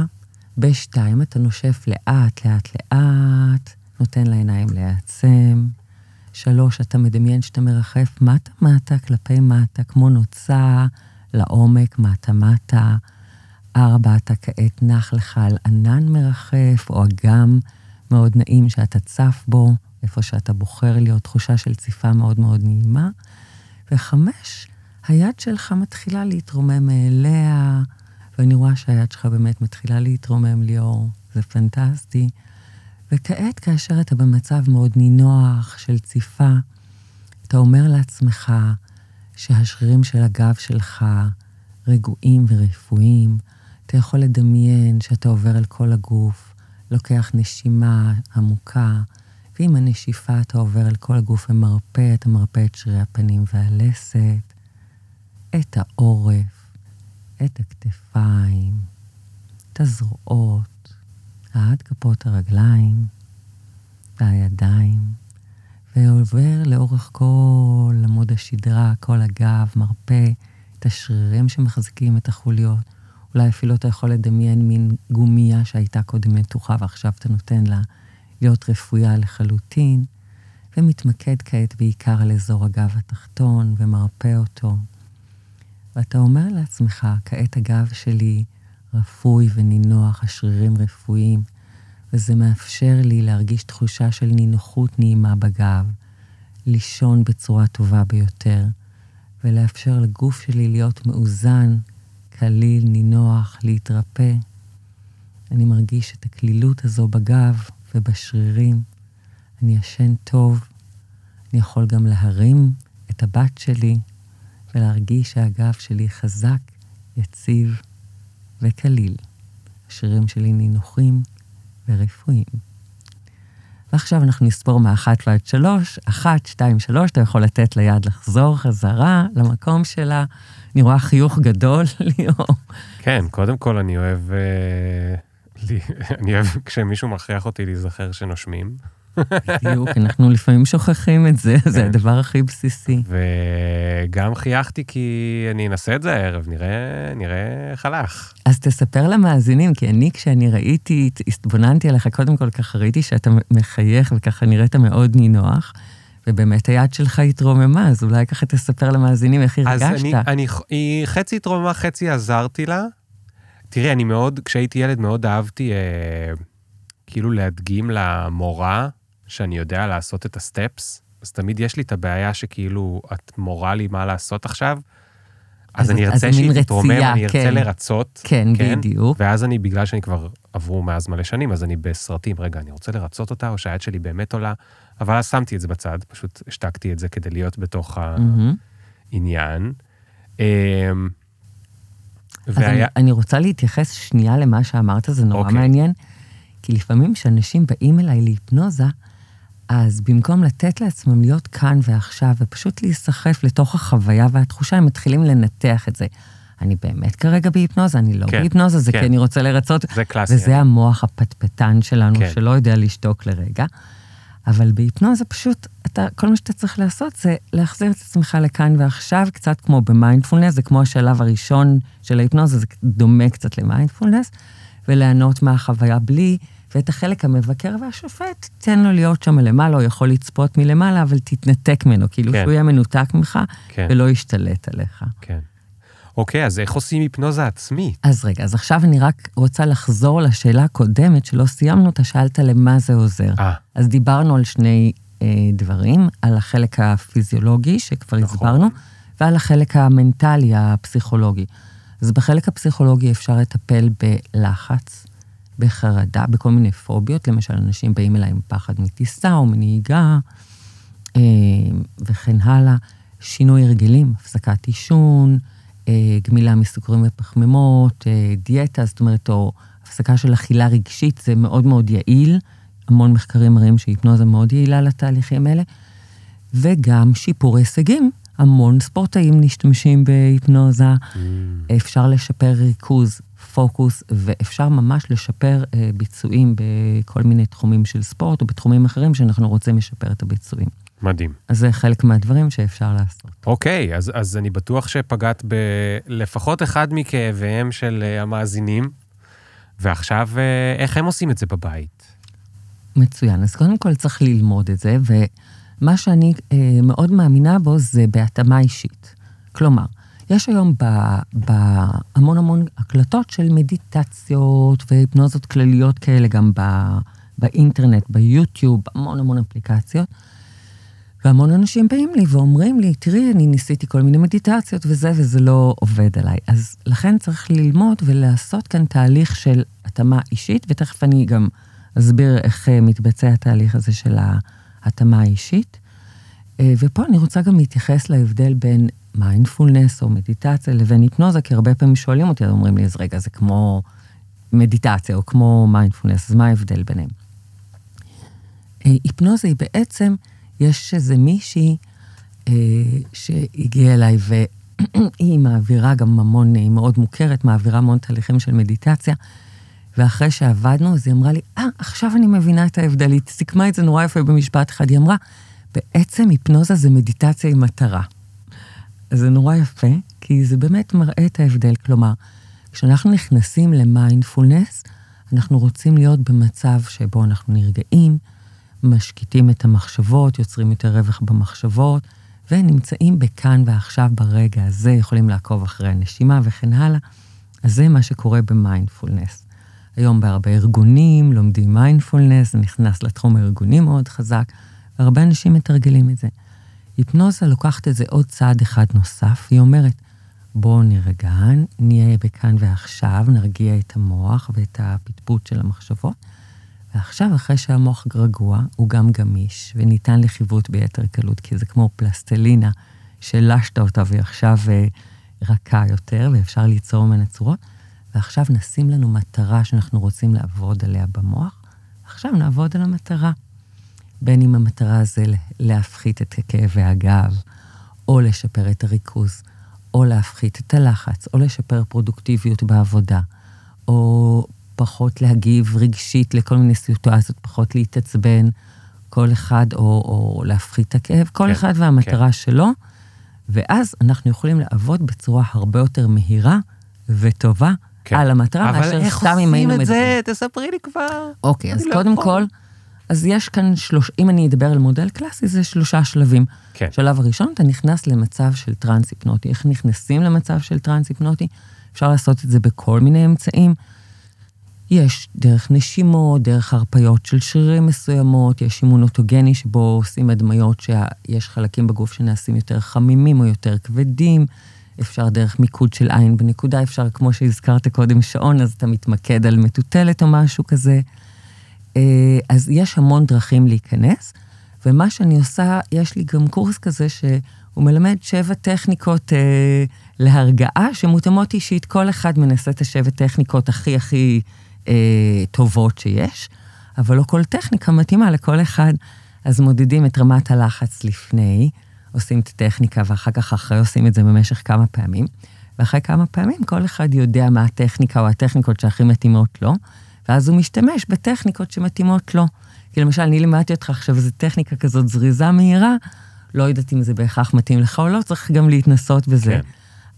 בשתיים אתה נושף לאט, לאט, לאט, נותן לעיניים להיעצם. שלוש, אתה מדמיין שאתה מרחף מטה-מטה כלפי מטה, כמו נוצה לעומק, מטה-מטה. ארבע, אתה כעת נח לך על ענן מרחף, או אגם מאוד נעים שאתה צף בו, איפה שאתה בוחר להיות, תחושה של ציפה מאוד מאוד נעימה. וחמש, היד שלך מתחילה להתרומם מאליה, ואני רואה שהיד שלך באמת מתחילה להתרומם, ליאור, זה פנטסטי. וכעת, כאשר אתה במצב מאוד נינוח של ציפה, אתה אומר לעצמך שהשרירים של הגב שלך רגועים ורפואיים. אתה יכול לדמיין שאתה עובר על כל הגוף, לוקח נשימה עמוקה, ועם הנשיפה אתה עובר על כל הגוף ומרפא, אתה מרפא את שרירי הפנים והלסת, את העורף, את הכתפיים, את הזרועות, עד כפות הרגליים והידיים, ועובר לאורך כל עמוד השדרה, כל הגב, מרפא את השרירים שמחזיקים את החוליות. אולי אפילו אתה יכול לדמיין מין גומייה שהייתה קודם מתוחה ועכשיו אתה נותן לה להיות רפויה לחלוטין, ומתמקד כעת בעיקר על אזור הגב התחתון ומרפא אותו. ואתה אומר לעצמך, כעת הגב שלי רפוי ונינוח, השרירים רפואיים, וזה מאפשר לי להרגיש תחושה של נינוחות נעימה בגב, לישון בצורה טובה ביותר, ולאפשר לגוף שלי להיות מאוזן, קליל, נינוח, להתרפא. אני מרגיש את הקלילות הזו בגב ובשרירים. אני ישן טוב. אני יכול גם להרים את הבת שלי ולהרגיש שהגב שלי חזק, יציב וקליל. השרירים שלי נינוחים ורפואיים. ועכשיו אנחנו נספור מאחת ועד שלוש, אחת, שתיים, שלוש, אתה יכול לתת ליד לחזור חזרה למקום שלה. אני רואה חיוך גדול, ליאור. כן, קודם כל אני אוהב, אה, אני אוהב כשמישהו מכריח אותי להיזכר שנושמים. בדיוק, אנחנו לפעמים שוכחים את זה, זה כן. הדבר הכי בסיסי. וגם חייכתי כי אני אנסה את זה הערב, נראה, נראה איך הלך. אז תספר למאזינים, כי אני, כשאני ראיתי, התבוננתי עליך, קודם כל ככה ראיתי שאתה מחייך וככה נראית מאוד נינוח, ובאמת היד שלך התרוממה, אז אולי ככה תספר למאזינים איך אז הרגשת. אני, אני, היא חצי התרוממה, חצי עזרתי לה. תראי, אני מאוד, כשהייתי ילד מאוד אהבתי אה, כאילו להדגים למורה שאני יודע לעשות את הסטפס, אז תמיד יש לי את הבעיה שכאילו, את מורה לי מה לעשות עכשיו, אז, אז- אני ארצה שהיא תתרומם, רצייה, אני ארצה כן. לרצות. כן, בדיוק. ואז אני, בגלל שאני כבר עברו מאז מלא שנים, אז אני בסרטים, רגע, אני רוצה לרצות אותה, או שהיד שלי באמת עולה, אבל אז שמתי את זה בצד, פשוט השתקתי את זה כדי להיות בתוך מהמם. העניין. אמ, אז אני, והיה, אני רוצה להתייחס שנייה למה שאמרת, זה נורא אוקיי. מעניין. כי לפעמים כשאנשים באים אליי להיפנוזה, אז במקום לתת לעצמם להיות כאן ועכשיו, ופשוט להיסחף לתוך החוויה והתחושה, הם מתחילים לנתח את זה. אני באמת כרגע בהיפנוזה, אני לא כן, בהיפנוזה, זה כן. כי אני רוצה לרצות. זה קלאסי. וזה המוח הפטפטן שלנו, כן. שלא יודע לשתוק לרגע. אבל בהיפנוזה פשוט, אתה, כל מה שאתה צריך לעשות זה להחזיר את עצמך לכאן ועכשיו, קצת כמו במיינדפולנס, זה כמו השלב הראשון של ההיפנוזה, זה דומה קצת למיינדפולנס, וליהנות מהחוויה בלי, ואת החלק המבקר והשופט, תן לו להיות שם למעלה, הוא יכול לצפות מלמעלה, אבל תתנתק ממנו, כאילו כן. שהוא יהיה מנותק ממך, כן, ולא ישתלט עליך. כן. אוקיי, אז איך עושים היפנוזה עצמית? אז רגע, אז עכשיו אני רק רוצה לחזור לשאלה הקודמת, שלא סיימנו אותה, שאלת למה זה עוזר. אה, אז דיברנו על שני אה, דברים, על החלק הפיזיולוגי, שכבר נכון. הסברנו, ועל החלק המנטלי, הפסיכולוגי. אז בחלק הפסיכולוגי אפשר לטפל בלחץ, בחרדה, בכל מיני פוביות, למשל, אנשים באים אליי עם פחד מטיסה או מנהיגה, אה, וכן הלאה. שינוי הרגלים, הפסקת עישון, אה, גמילה מסוכרים ופחמימות, אה, דיאטה, זאת אומרת, או הפסקה של אכילה רגשית, זה מאוד מאוד יעיל. המון מחקרים מראים שהיפנוזה מאוד יעילה לתהליכים האלה. וגם שיפור הישגים. המון ספורטאים משתמשים בהיפנוזה. אפשר לשפר ריכוז, פוקוס, ואפשר ממש לשפר אה, ביצועים בכל מיני תחומים של ספורט או בתחומים אחרים שאנחנו רוצים לשפר את הביצועים. מדהים. אז זה חלק מהדברים שאפשר לעשות. אוקיי, אז, אז אני בטוח שפגעת בלפחות אחד מכאביהם של אה, המאזינים, ועכשיו, אה, איך הם עושים את זה בבית? מצוין. אז קודם כל צריך ללמוד את זה, ומה שאני אה, מאוד מאמינה בו זה בהתאמה אישית. כלומר, יש היום בהמון המון הקלטות של מדיטציות והיפנוזות כלליות כאלה גם ב, באינטרנט, ביוטיוב, המון המון אפליקציות. והמון אנשים באים לי ואומרים לי, תראי, אני ניסיתי כל מיני מדיטציות וזה, וזה לא עובד עליי. אז לכן צריך ללמוד ולעשות כאן תהליך של התאמה אישית, ותכף אני גם אסביר איך אה, מתבצע התהליך הזה של ההתאמה האישית. אה, ופה אני רוצה גם להתייחס להבדל בין מיינדפולנס או מדיטציה לבין היפנוזה, כי הרבה פעמים שואלים אותי, אומרים לי, אז רגע, זה כמו מדיטציה או כמו מיינדפולנס, אז מה ההבדל ביניהם? אה, היפנוזה היא בעצם, יש איזה מישהי אה, שהגיעה אליי והיא מעבירה גם המון, היא מאוד מוכרת, מעבירה המון תהליכים של מדיטציה, ואחרי שעבדנו, אז היא אמרה לי, אה, עכשיו אני מבינה את ההבדל. היא סיכמה את זה נורא יפה במשפט אחד, היא אמרה, בעצם היפנוזה זה מדיטציה עם מטרה. זה נורא יפה, כי זה באמת מראה את ההבדל. כלומר, כשאנחנו נכנסים למיינדפולנס, אנחנו רוצים להיות במצב שבו אנחנו נרגעים, משקיטים את המחשבות, יוצרים יותר רווח במחשבות, ונמצאים בכאן ועכשיו ברגע הזה, יכולים לעקוב אחרי הנשימה וכן הלאה. אז זה מה שקורה במיינדפולנס. היום בהרבה ארגונים לומדים מיינדפולנס, זה נכנס לתחום הארגוני מאוד חזק, והרבה אנשים מתרגלים את זה. היפנוזה לוקחת את זה עוד צעד אחד נוסף, היא אומרת, בואו נרגע, נהיה בכאן ועכשיו, נרגיע את המוח ואת הפטפוט של המחשבות, ועכשיו, אחרי שהמוח רגוע, הוא גם גמיש, וניתן לחיווט ביתר קלות, כי זה כמו פלסטלינה, שלשת אותה והיא עכשיו אה, רכה יותר, ואפשר ליצור ממנה צורות, ועכשיו נשים לנו מטרה שאנחנו רוצים לעבוד עליה במוח, עכשיו נעבוד על המטרה. בין אם המטרה זה להפחית את כאבי הגב, או לשפר את הריכוז, או להפחית את הלחץ, או לשפר פרודוקטיביות בעבודה, או פחות להגיב רגשית לכל מיני סיטואציות, פחות להתעצבן, כל אחד, או, או להפחית את הכאב, כל כן, אחד והמטרה כן. שלו, ואז אנחנו יכולים לעבוד בצורה הרבה יותר מהירה וטובה כן. על המטרה, מאשר סתם אם היינו מדברים. אבל איך עושים את זה? תספרי לי כבר. אוקיי, אז לא קודם יכול. כל... אז יש כאן שלוש, אם אני אדבר על מודל קלאסי, זה שלושה שלבים. כן. שלב הראשון, אתה נכנס למצב של טרנס היפנוטי. איך נכנסים למצב של טרנס היפנוטי? אפשר לעשות את זה בכל מיני אמצעים. יש דרך נשימות, דרך הרפיות של שרירים מסוימות, יש אימון אוטוגני שבו עושים הדמיות שיש חלקים בגוף שנעשים יותר חמימים או יותר כבדים. אפשר דרך מיקוד של עין בנקודה, אפשר, כמו שהזכרת קודם, שעון, אז אתה מתמקד על מטוטלת או משהו כזה. אה, אז יש המון דרכים להיכנס, ומה שאני עושה, יש לי גם קורס כזה שהוא מלמד שבע טכניקות אה, להרגעה שמותאמות אישית. כל אחד מנסה את השבע טכניקות הכי הכי אה, טובות שיש, אבל לא כל טכניקה מתאימה לכל אחד. אז מודדים את רמת הלחץ לפני, עושים את הטכניקה, ואחר כך אחרי עושים את זה במשך כמה פעמים. ואחרי כמה פעמים כל אחד יודע מה הטכניקה או הטכניקות שהכי מתאימות לו. ואז הוא משתמש בטכניקות שמתאימות לו. כי למשל, אני לימדתי אותך עכשיו איזו טכניקה כזאת זריזה מהירה, לא יודעת אם זה בהכרח מתאים לך או לא, צריך גם להתנסות בזה. כן.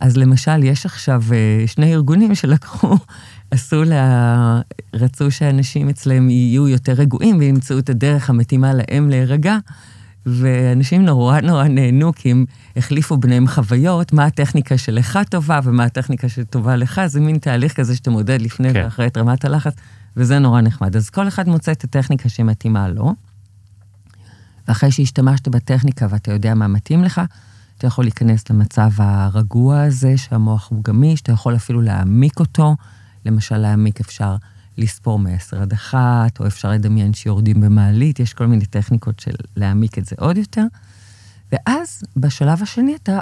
אז למשל, יש עכשיו אה, שני ארגונים שלקחו, עשו לה... רצו שאנשים אצלם יהיו יותר רגועים וימצאו את הדרך המתאימה להם להירגע, ואנשים נורא נורא נהנו, כי הם החליפו ביניהם חוויות, מה הטכניקה שלך טובה ומה הטכניקה שטובה לך, זה מין תהליך כזה שאתה מודד לפני כן. ואחרי את רמת הלחץ. וזה נורא נחמד. אז כל אחד מוצא את הטכניקה שמתאימה לו, ואחרי שהשתמשת בטכניקה ואתה יודע מה מתאים לך, אתה יכול להיכנס למצב הרגוע הזה, שהמוח הוא גמיש, אתה יכול אפילו להעמיק אותו. למשל, להעמיק אפשר לספור מ-10 עד 1, או אפשר לדמיין שיורדים במעלית, יש כל מיני טכניקות של להעמיק את זה עוד יותר. ואז בשלב השני אתה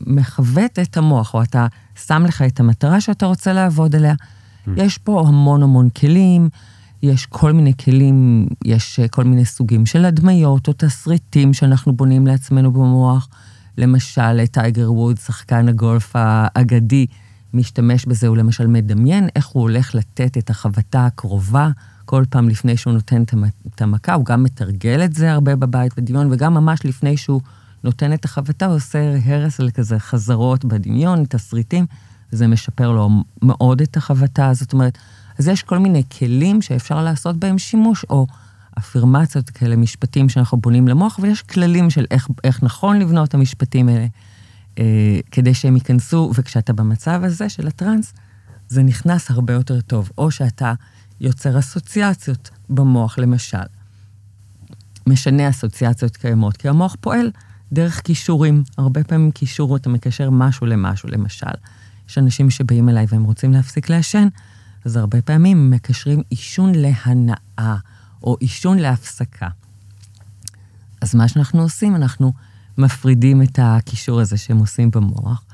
מכוות את המוח, או אתה שם לך את המטרה שאתה רוצה לעבוד עליה. יש פה המון המון כלים, יש כל מיני כלים, יש אה, כל מיני סוגים של הדמיות או תסריטים שאנחנו בונים לעצמנו במוח. למשל, טייגר ווד, שחקן הגולף האגדי, משתמש בזה, הוא למשל מדמיין איך הוא הולך לתת את החבטה הקרובה כל פעם לפני שהוא נותן את המכה, הוא גם מתרגל את זה הרבה בבית בדמיון, וגם ממש לפני שהוא נותן את החבטה, הוא עושה הרס על כזה חזרות בדמיון, תסריטים. זה משפר לו מאוד את החבטה. זאת אומרת, אז יש כל מיני כלים שאפשר לעשות בהם שימוש, או אפירמציות כאלה, משפטים שאנחנו בונים למוח, ויש כללים של איך, איך נכון לבנות את המשפטים האלה, אה, כדי שהם ייכנסו, וכשאתה במצב הזה של הטראנס, זה נכנס הרבה יותר טוב. או שאתה יוצר אסוציאציות במוח, למשל. משנה אסוציאציות קיימות, כי המוח פועל דרך כישורים. הרבה פעמים כישור, אתה מקשר משהו למשהו, למשל. יש אנשים שבאים אליי והם רוצים להפסיק לעשן, אז הרבה פעמים מקשרים עישון להנאה, או עישון להפסקה. אז מה שאנחנו עושים, אנחנו מפרידים את הקישור הזה שהם עושים במוח,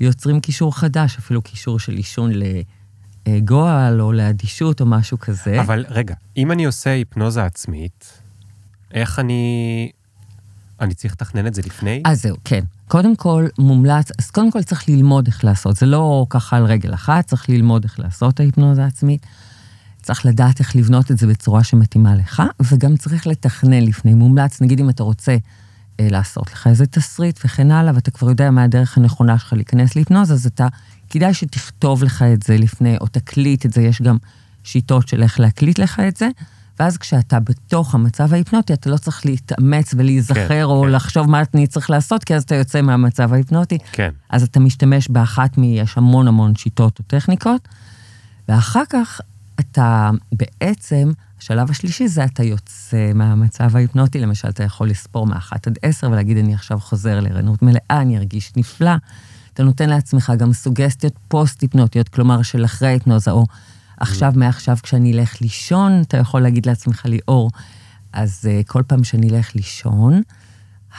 יוצרים קישור חדש, אפילו קישור של עישון לגועל או לאדישות או משהו כזה. אבל רגע, אם אני עושה היפנוזה עצמית, איך אני... אני צריך לתכנן את זה לפני? אז זהו, כן. קודם כל, מומלץ, אז קודם כל צריך ללמוד איך לעשות. זה לא ככה על רגל אחת, צריך ללמוד איך לעשות ההיפנוזה העצמית. צריך לדעת איך לבנות את זה בצורה שמתאימה לך, וגם צריך לתכנן לפני. מומלץ, נגיד אם אתה רוצה אה, לעשות לך איזה תסריט וכן הלאה, ואתה כבר יודע מה הדרך הנכונה שלך להיכנס להיפנוזה, אז אתה, כדאי שתכתוב לך את זה לפני, או תקליט את זה, יש גם שיטות של איך להקליט לך את זה. ואז כשאתה בתוך המצב ההיפנוטי, אתה לא צריך להתאמץ ולהיזכר כן, או כן. לחשוב מה אני צריך לעשות, כי אז אתה יוצא מהמצב ההיפנוטי. כן. אז אתה משתמש באחת מ... יש המון המון שיטות או טכניקות, ואחר כך אתה בעצם, השלב השלישי זה אתה יוצא מהמצב ההיפנוטי, למשל, אתה יכול לספור מאחת עד עשר ולהגיד, אני עכשיו חוזר לערנות מלאה, אני ארגיש נפלא. אתה נותן לעצמך גם סוגסטיות פוסט-היפנוטיות, כלומר של אחרי ההיפנוזה, או עכשיו, מעכשיו, כשאני אלך לישון, אתה יכול להגיד לעצמך, ליאור, אז uh, כל פעם שאני אלך לישון,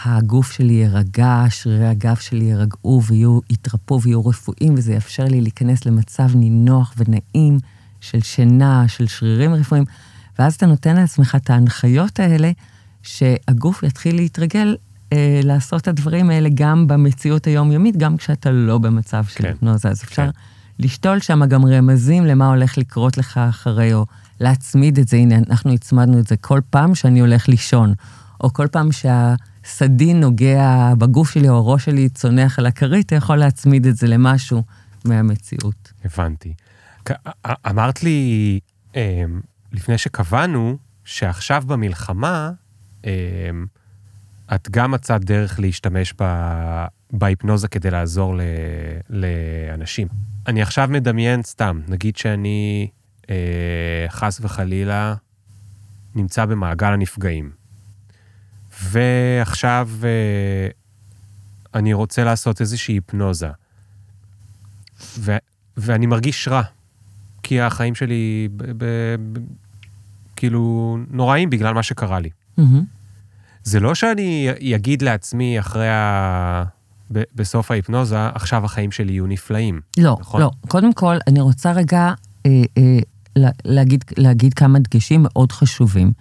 הגוף שלי יירגע, שרירי הגב שלי יירגעו ויהיו, יתרפאו ויהיו רפואיים, וזה יאפשר לי להיכנס למצב נינוח ונעים של שינה, של שרירים רפואיים, ואז אתה נותן לעצמך את ההנחיות האלה, שהגוף יתחיל להתרגל אה, לעשות את הדברים האלה גם במציאות היומיומית, גם כשאתה לא במצב של כן, היפנוזה. אז אפשר... כן. לשתול שם גם רמזים למה הולך לקרות לך אחרי, או להצמיד את זה. הנה, אנחנו הצמדנו את זה כל פעם שאני הולך לישון, או כל פעם שהסדין נוגע בגוף שלי, או הראש שלי צונח על הכרית, אתה יכול להצמיד את זה למשהו מהמציאות. הבנתי. אמרת לי אמ, לפני שקבענו, שעכשיו במלחמה, אמ, את גם מצאת דרך להשתמש בהיפנוזה כדי לעזור ל, לאנשים. אני עכשיו מדמיין סתם, נגיד שאני אה, חס וחלילה נמצא במעגל הנפגעים, ועכשיו אה, אני רוצה לעשות איזושהי היפנוזה, ו, ואני מרגיש רע, כי החיים שלי ב, ב, ב, כאילו נוראים בגלל מה שקרה לי. Mm-hmm. זה לא שאני אגיד לעצמי אחרי ה... ב- בסוף ההיפנוזה, עכשיו החיים שלי יהיו נפלאים. לא, נכון? לא. קודם כל, אני רוצה רגע אה, אה, להגיד, להגיד כמה דגשים מאוד חשובים.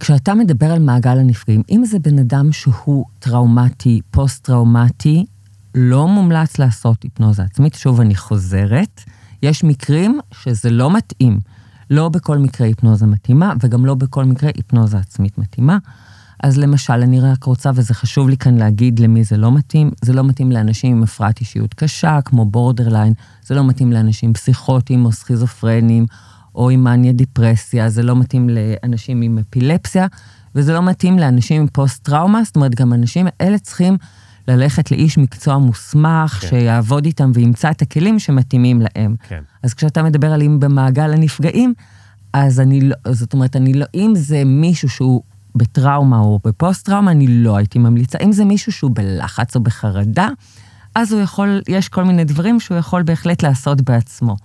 כשאתה מדבר על מעגל הנפגעים, אם זה בן אדם שהוא טראומטי, פוסט-טראומטי, לא מומלץ לעשות היפנוזה עצמית. שוב, אני חוזרת, יש מקרים שזה לא מתאים. לא בכל מקרה היפנוזה מתאימה, וגם לא בכל מקרה היפנוזה עצמית מתאימה. אז למשל, אני רק רוצה, וזה חשוב לי כאן להגיד למי זה לא מתאים, זה לא מתאים לאנשים עם הפרעת אישיות קשה, כמו בורדרליין, זה לא מתאים לאנשים פסיכוטיים או סכיזופרנים, או עם מניה דיפרסיה, זה לא מתאים לאנשים עם אפילפסיה, וזה לא מתאים לאנשים עם פוסט-טראומה, זאת אומרת, גם אנשים האלה צריכים ללכת לאיש מקצוע מוסמך, כן. שיעבוד איתם וימצא את הכלים שמתאימים להם. כן. אז כשאתה מדבר על אם במעגל הנפגעים, אז אני לא, זאת אומרת, אני לא, אם זה מישהו שהוא בטראומה או בפוסט-טראומה, אני לא הייתי ממליצה. אם זה מישהו שהוא בלחץ או בחרדה, אז הוא יכול, יש כל מיני דברים שהוא יכול בהחלט לעשות בעצמו.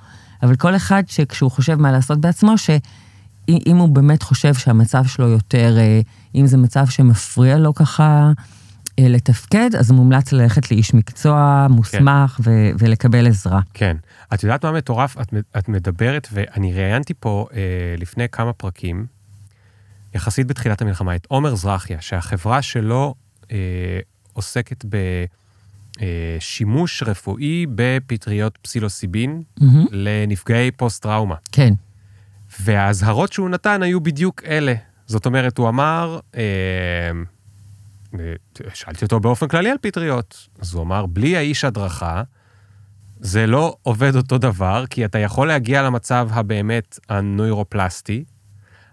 אבל כל אחד שכשהוא חושב מה לעשות בעצמו, שאם הוא באמת חושב שהמצב שלו יותר, אה, אם זה מצב שמפריע לו ככה אה, לתפקד, אז מומלץ ללכת לאיש מקצוע מוסמך כן. ו- ולקבל עזרה. כן. את יודעת מה מטורף? את, את מדברת, ואני ראיינתי פה אה, לפני כמה פרקים, יחסית בתחילת המלחמה, את עומר זרחיה, שהחברה שלו אה, עוסקת בשימוש אה, רפואי בפטריות פסילוסיבין mm-hmm. לנפגעי פוסט-טראומה. כן. והאזהרות שהוא נתן היו בדיוק אלה. זאת אומרת, הוא אמר, אה, אה, שאלתי אותו באופן כללי על פטריות, אז הוא אמר, בלי האיש הדרכה, זה לא עובד אותו דבר, כי אתה יכול להגיע למצב הבאמת הנוירופלסטי,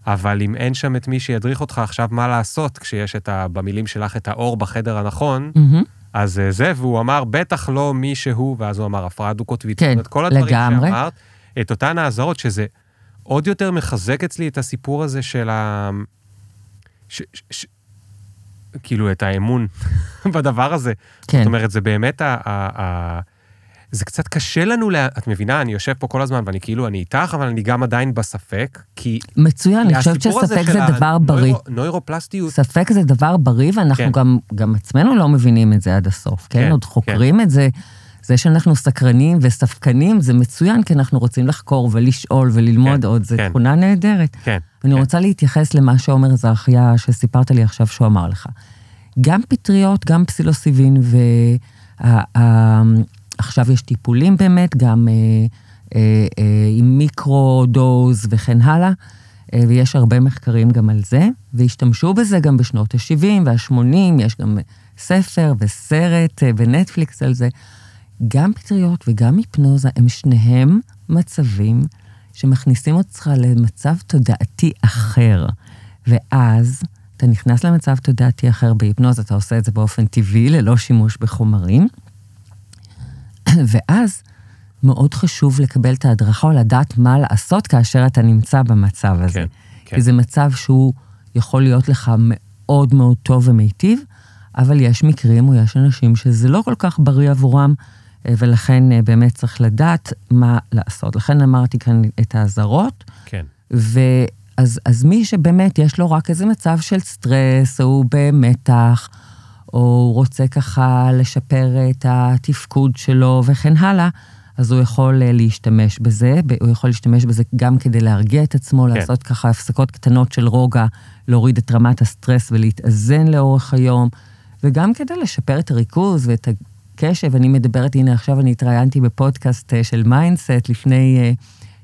אבל אם אין שם את מי שידריך אותך עכשיו מה לעשות, כשיש את ה, במילים שלך את האור בחדר הנכון, מהמם. אז אה, זה, והוא אמר, בטח לא מי שהוא, ואז הוא אמר, הפרעה דו-קוטבית. כן, אומרת, כל הדברים לגמרי. שאמרת, את אותן האזהרות, שזה עוד יותר מחזק אצלי את הסיפור הזה של ה... ש... ש... ש... כאילו, את האמון בדבר הזה. כן. זאת אומרת, זה באמת ה... ה... ה... זה קצת קשה לנו, לה... את מבינה, אני יושב פה כל הזמן, ואני כאילו, אני איתך, אבל אני גם עדיין בספק, כי... מצוין, אני חושבת שספק זה דבר בריא. נוירופלסטיות, ספק זה דבר בריא, ואנחנו כן. גם, גם עצמנו לא מבינים את זה עד הסוף, כן? כן, עוד חוקרים את זה. זה שאנחנו סקרנים וספקנים זה מצוין, כי אנחנו רוצים לחקור ולשאול וללמוד כן, עוד, זו כן. תכונה נהדרת. כן. אני כן. רוצה להתייחס למה שעומר זרחיה, שסיפרת לי עכשיו שהוא אמר לך. גם פטריות, גם פסילוסיבין, ועכשיו יש טיפולים באמת, גם אה, אה, אה, עם מיקרו-דוז וכן הלאה, אה, ויש הרבה מחקרים גם על זה, והשתמשו בזה גם בשנות ה-70 וה-80, יש גם ספר וסרט בנטפליקס על זה. גם פטריות וגם היפנוזה הם שניהם מצבים שמכניסים אותך למצב תודעתי אחר. ואז אתה נכנס למצב תודעתי אחר בהיפנוזה, אתה עושה את זה באופן טבעי, ללא שימוש בחומרים. ואז מאוד חשוב לקבל את ההדרכה או לדעת מה לעשות כאשר אתה נמצא במצב הזה. כן, כן. כי זה מצב שהוא יכול להיות לך מאוד מאוד טוב ומיטיב, אבל יש מקרים או יש אנשים שזה לא כל כך בריא עבורם, אה, ולכן אה, באמת צריך לדעת מה לעשות. לכן אמרתי כאן את האזהרות, כן. ואז אז מי שבאמת יש לו רק איזה מצב של סטרס, או הוא במתח, או הוא רוצה ככה לשפר את התפקוד שלו וכן הלאה, אז הוא יכול אה, להשתמש בזה, הוא יכול להשתמש בזה גם כדי להרגיע את עצמו, כן. לעשות ככה הפסקות קטנות של רוגע, להוריד את רמת הסטרס ולהתאזן לאורך היום, וגם כדי לשפר את הריכוז ואת הקשב. אני מדברת, הנה עכשיו אני התראיינתי בפודקאסט אה, של mindset לפני אה,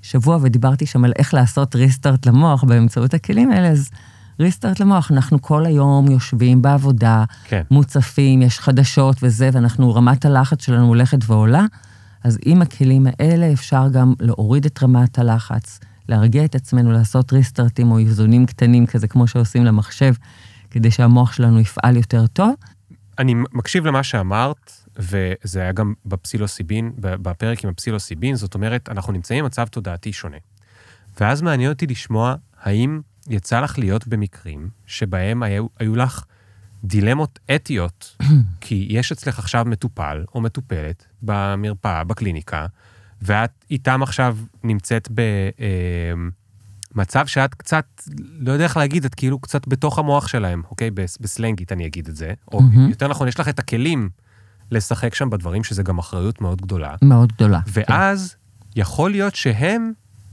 שבוע, ודיברתי שם על איך לעשות restart למוח באמצעות הכלים האלה, אז restart למוח, אנחנו כל היום יושבים בעבודה, כן. מוצפים, יש חדשות וזה, ואנחנו, רמת הלחץ שלנו הולכת ועולה, אז עם הכלים האלה אפשר גם להוריד את רמת הלחץ, להרגיע את עצמנו, לעשות ריסטארטים או איזונים קטנים כזה, כמו שעושים למחשב, כדי שהמוח שלנו יפעל יותר טוב. אני מקשיב למה שאמרת, וזה היה גם בפסילוסיבין, בפרק עם הפסילוסיבין, זאת אומרת, אנחנו נמצאים במצב תודעתי שונה. ואז מעניין אותי לשמוע האם יצא לך להיות במקרים שבהם היו, היו לך דילמות אתיות, כי יש אצלך עכשיו מטופל או מטופלת במרפאה, בקליניקה, ואת איתם עכשיו נמצאת במצב שאת קצת, לא יודע איך להגיד, את כאילו קצת בתוך המוח שלהם, אוקיי? בס- בסלנגית אני אגיד את זה. או. יותר נכון, יש לך את הכלים לשחק שם בדברים, שזה גם אחריות מאוד גדולה. מאוד גדולה. ואז יכול להיות שהם,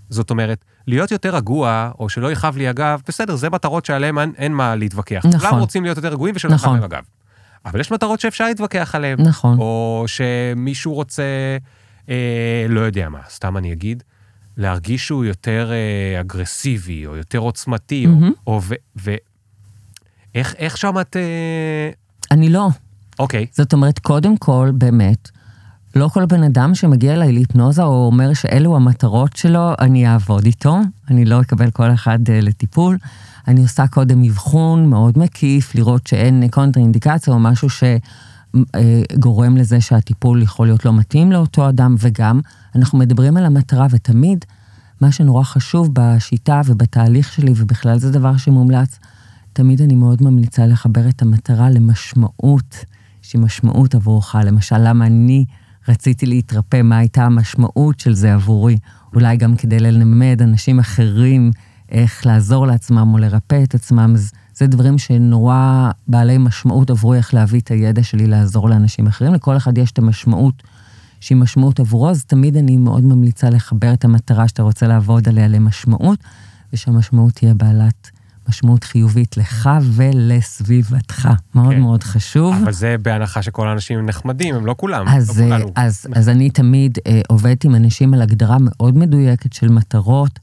זאת אומרת, להיות יותר רגוע, או שלא יכאב לי הגב, בסדר, זה מטרות שעליהן אין, אין מה להתווכח. נכון. כולם רוצים להיות יותר רגועים ושלא יכאב נכון. להם הגב. אבל יש מטרות שאפשר להתווכח עליהן. נכון. או שמישהו רוצה, אה, לא יודע מה, סתם אני אגיד, להרגיש שהוא יותר אה, אגרסיבי, או יותר עוצמתי, מהמם. או... או ו... ו איך, איך שם את... אה... אני לא. אוקיי, זאת אומרת, קודם כל, באמת, לא כל בן אדם שמגיע אליי להיפנוזה או אומר שאלו המטרות שלו, אני אעבוד איתו, אני לא אקבל כל אחד uh, לטיפול. אני עושה קודם אבחון מאוד מקיף, לראות שאין קונטרה אינדיקציה או משהו שגורם לזה שהטיפול יכול להיות לא מתאים לאותו אדם, וגם אנחנו מדברים על המטרה, ותמיד מה שנורא חשוב בשיטה ובתהליך שלי, ובכלל זה דבר שמומלץ, תמיד אני מאוד ממליצה לחבר את המטרה למשמעות, שהיא משמעות עבורך. למשל, למה אני רציתי להתרפא, מה הייתה המשמעות של זה עבורי? אולי גם כדי ללמד אנשים אחרים איך לעזור לעצמם או לרפא את עצמם. אז זה דברים שנורא בעלי משמעות עבורי, איך להביא את הידע שלי לעזור לאנשים אחרים. לכל אחד יש את המשמעות שהיא משמעות עבורו, אז תמיד אני מאוד ממליצה לחבר את המטרה שאתה רוצה לעבוד עליה למשמעות, ושהמשמעות תהיה בעלת משמעות חיובית לך ולסביבתך. מאוד כן. מאוד חשוב. אבל זה בהנחה שכל האנשים הם נחמדים, הם לא כולם. אז, לא אה, כולנו. אז, אז אני תמיד אה, עובדת עם אנשים על הגדרה מאוד מדויקת של מטרות,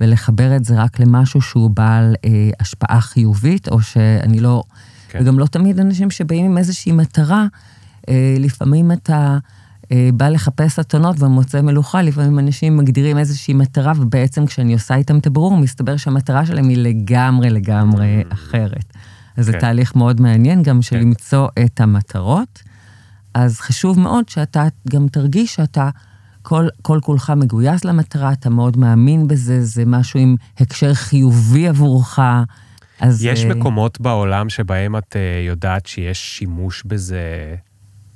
ולחבר את זה רק למשהו שהוא בעל אה, השפעה חיובית, או שאני לא... כן. וגם לא תמיד אנשים שבאים עם איזושהי מטרה, אה, לפעמים אתה אה, בא לחפש אתונות ומוצא מלוכה, לפעמים אנשים מגדירים איזושהי מטרה, ובעצם כשאני עושה איתם את הברור, מסתבר שהמטרה שלהם היא לגמרי לגמרי Mm. אחרת. אז זה כן. תהליך מאוד מעניין גם של כן. למצוא את המטרות. אז חשוב מאוד שאתה גם תרגיש שאתה כל, כל כולך מגויס למטרה, אתה מאוד מאמין בזה, זה משהו עם הקשר חיובי עבורך. אז... יש אה, מקומות בעולם שבהם את אה, יודעת שיש שימוש בזה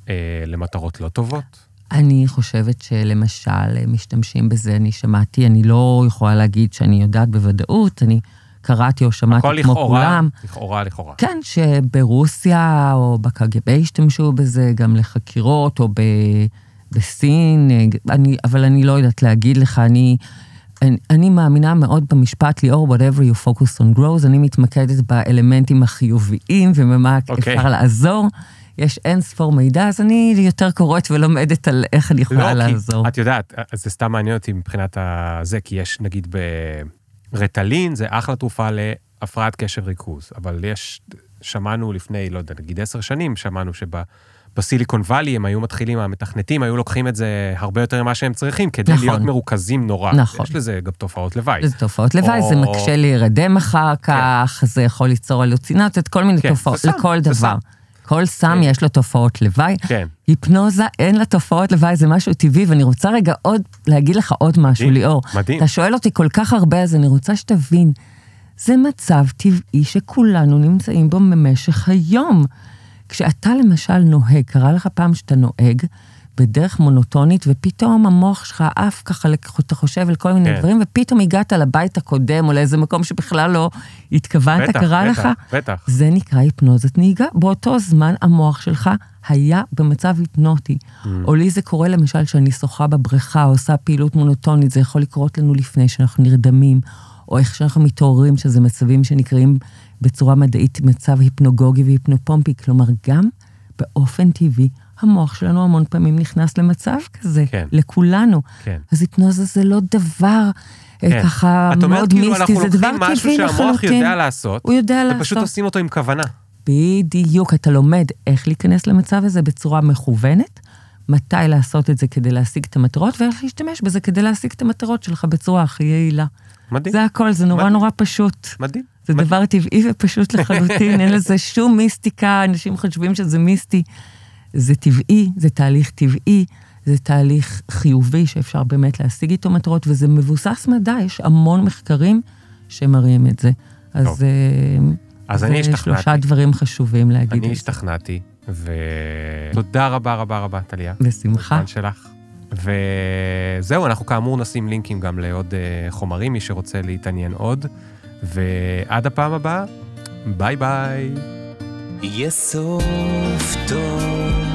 אה, למטרות לא טובות? אני חושבת שלמשל, אה, משתמשים בזה, אני שמעתי, אני לא יכולה להגיד שאני יודעת בוודאות, אני קראתי או שמעתי הכל כמו לכאורה, כולם. לכאורה, לכאורה. כן, שברוסיה או בקג"ב השתמשו בזה גם לחקירות, או ב, בסין, אה, אני, אבל אני לא יודעת להגיד לך, אני, אני, אני מאמינה מאוד במשפט ליאור, whatever you focus on grows, אני מתמקדת באלמנטים החיוביים ובמה אוקיי. אפשר לעזור. יש אין ספור מידע, אז אני יותר קוראת ולומדת על איך אני יכולה לא, לעזור. כי את יודעת, זה סתם מעניין אותי מבחינת הזה, כי יש נגיד ברטלין, זה אחלה תרופה להפרעת קשב ריכוז, אבל יש, שמענו לפני, לא יודע, נגיד עשר שנים, שמענו שבסיליקון וואלי הם היו מתחילים, המתכנתים היו לוקחים את זה הרבה יותר ממה שהם צריכים, כדי נכון. להיות מרוכזים נורא. נכון. יש לזה גם תופעות לוואי. זה תופעות לוואי, זה או- מקשה להירדם אחר כך, זה יכול ליצור הלוצינציות, כל מיני כן, תופעות, זה לכל זה דבר. סם. כל סם כן. יש לו תופעות לוואי. כן. היפנוזה, אין לה תופעות לוואי, זה משהו טבעי, ואני רוצה רגע עוד, להגיד לך עוד משהו, ליאור. מדהים. אתה שואל אותי כל כך הרבה, אז אני רוצה שתבין, זה מצב טבעי שכולנו נמצאים בו במשך היום. כשאתה למשל נוהג, קרה לך פעם שאתה נוהג בדרך מונוטונית, ופתאום המוח שלך עף ככה, אתה חושב על כל מיני כן. דברים, ופתאום הגעת לבית הקודם, או לאיזה מקום שבכלל לא התכוונת, בטח, קרה בטח, לך? בטח. זה נקרא היפנוזת נהיגה. באותו זמן המוח שלך היה במצב היפנוטי. Mm. או לי זה קורה למשל שאני שוחה בבריכה, עושה פעילות מונוטונית, זה יכול לקרות לנו לפני שאנחנו נרדמים, או איך שאנחנו מתעוררים, שזה מצבים שנקראים בצורה מדעית מצב היפנוגוגי והיפנופומפי. כלומר, גם באופן טבעי, המוח שלנו המון פעמים נכנס למצב כזה, כן. לכולנו. כן. אז היפנוזה זה לא דבר אה, כן. ככה את אומרת מאוד כאילו מיסטי, אנחנו זה דבר לוקחים משהו טבעי שהמוח לחלוטין. יודע לעשות, הוא יודע לעשות. ופשוט עושים אותו עם כוונה. בדיוק, אתה לומד איך להיכנס למצב הזה בצורה מכוונת, מתי לעשות את זה כדי להשיג את המטרות, ואיך להשתמש בזה כדי להשיג את המטרות שלך בצורה הכי יעילה. מדהים. זה הכל, זה נורא מדהים. נורא פשוט. מדהים. זה מדהים. דבר טבעי ופשוט לחלוטין, אין לזה שום מיסטיקה, אנשים חושבים שזה מיסטי. זה טבעי, זה תהליך טבעי, זה תהליך חיובי שאפשר באמת להשיג איתו מטרות, וזה מבוסס מדע, יש המון מחקרים שמראים את זה. אז אה, אז אני זה שלושה השתכנעתי. דברים חשובים להגיד אני. השתכנעתי, ותודה רבה רבה רבה, טליה. בשמחה. שלך. וזהו, אנחנו כאמור נשים לינקים גם לעוד אה, חומרים, מי שרוצה להתעניין עוד. ועד הפעם הבאה, ביי ביי. יהיה סוף טוב.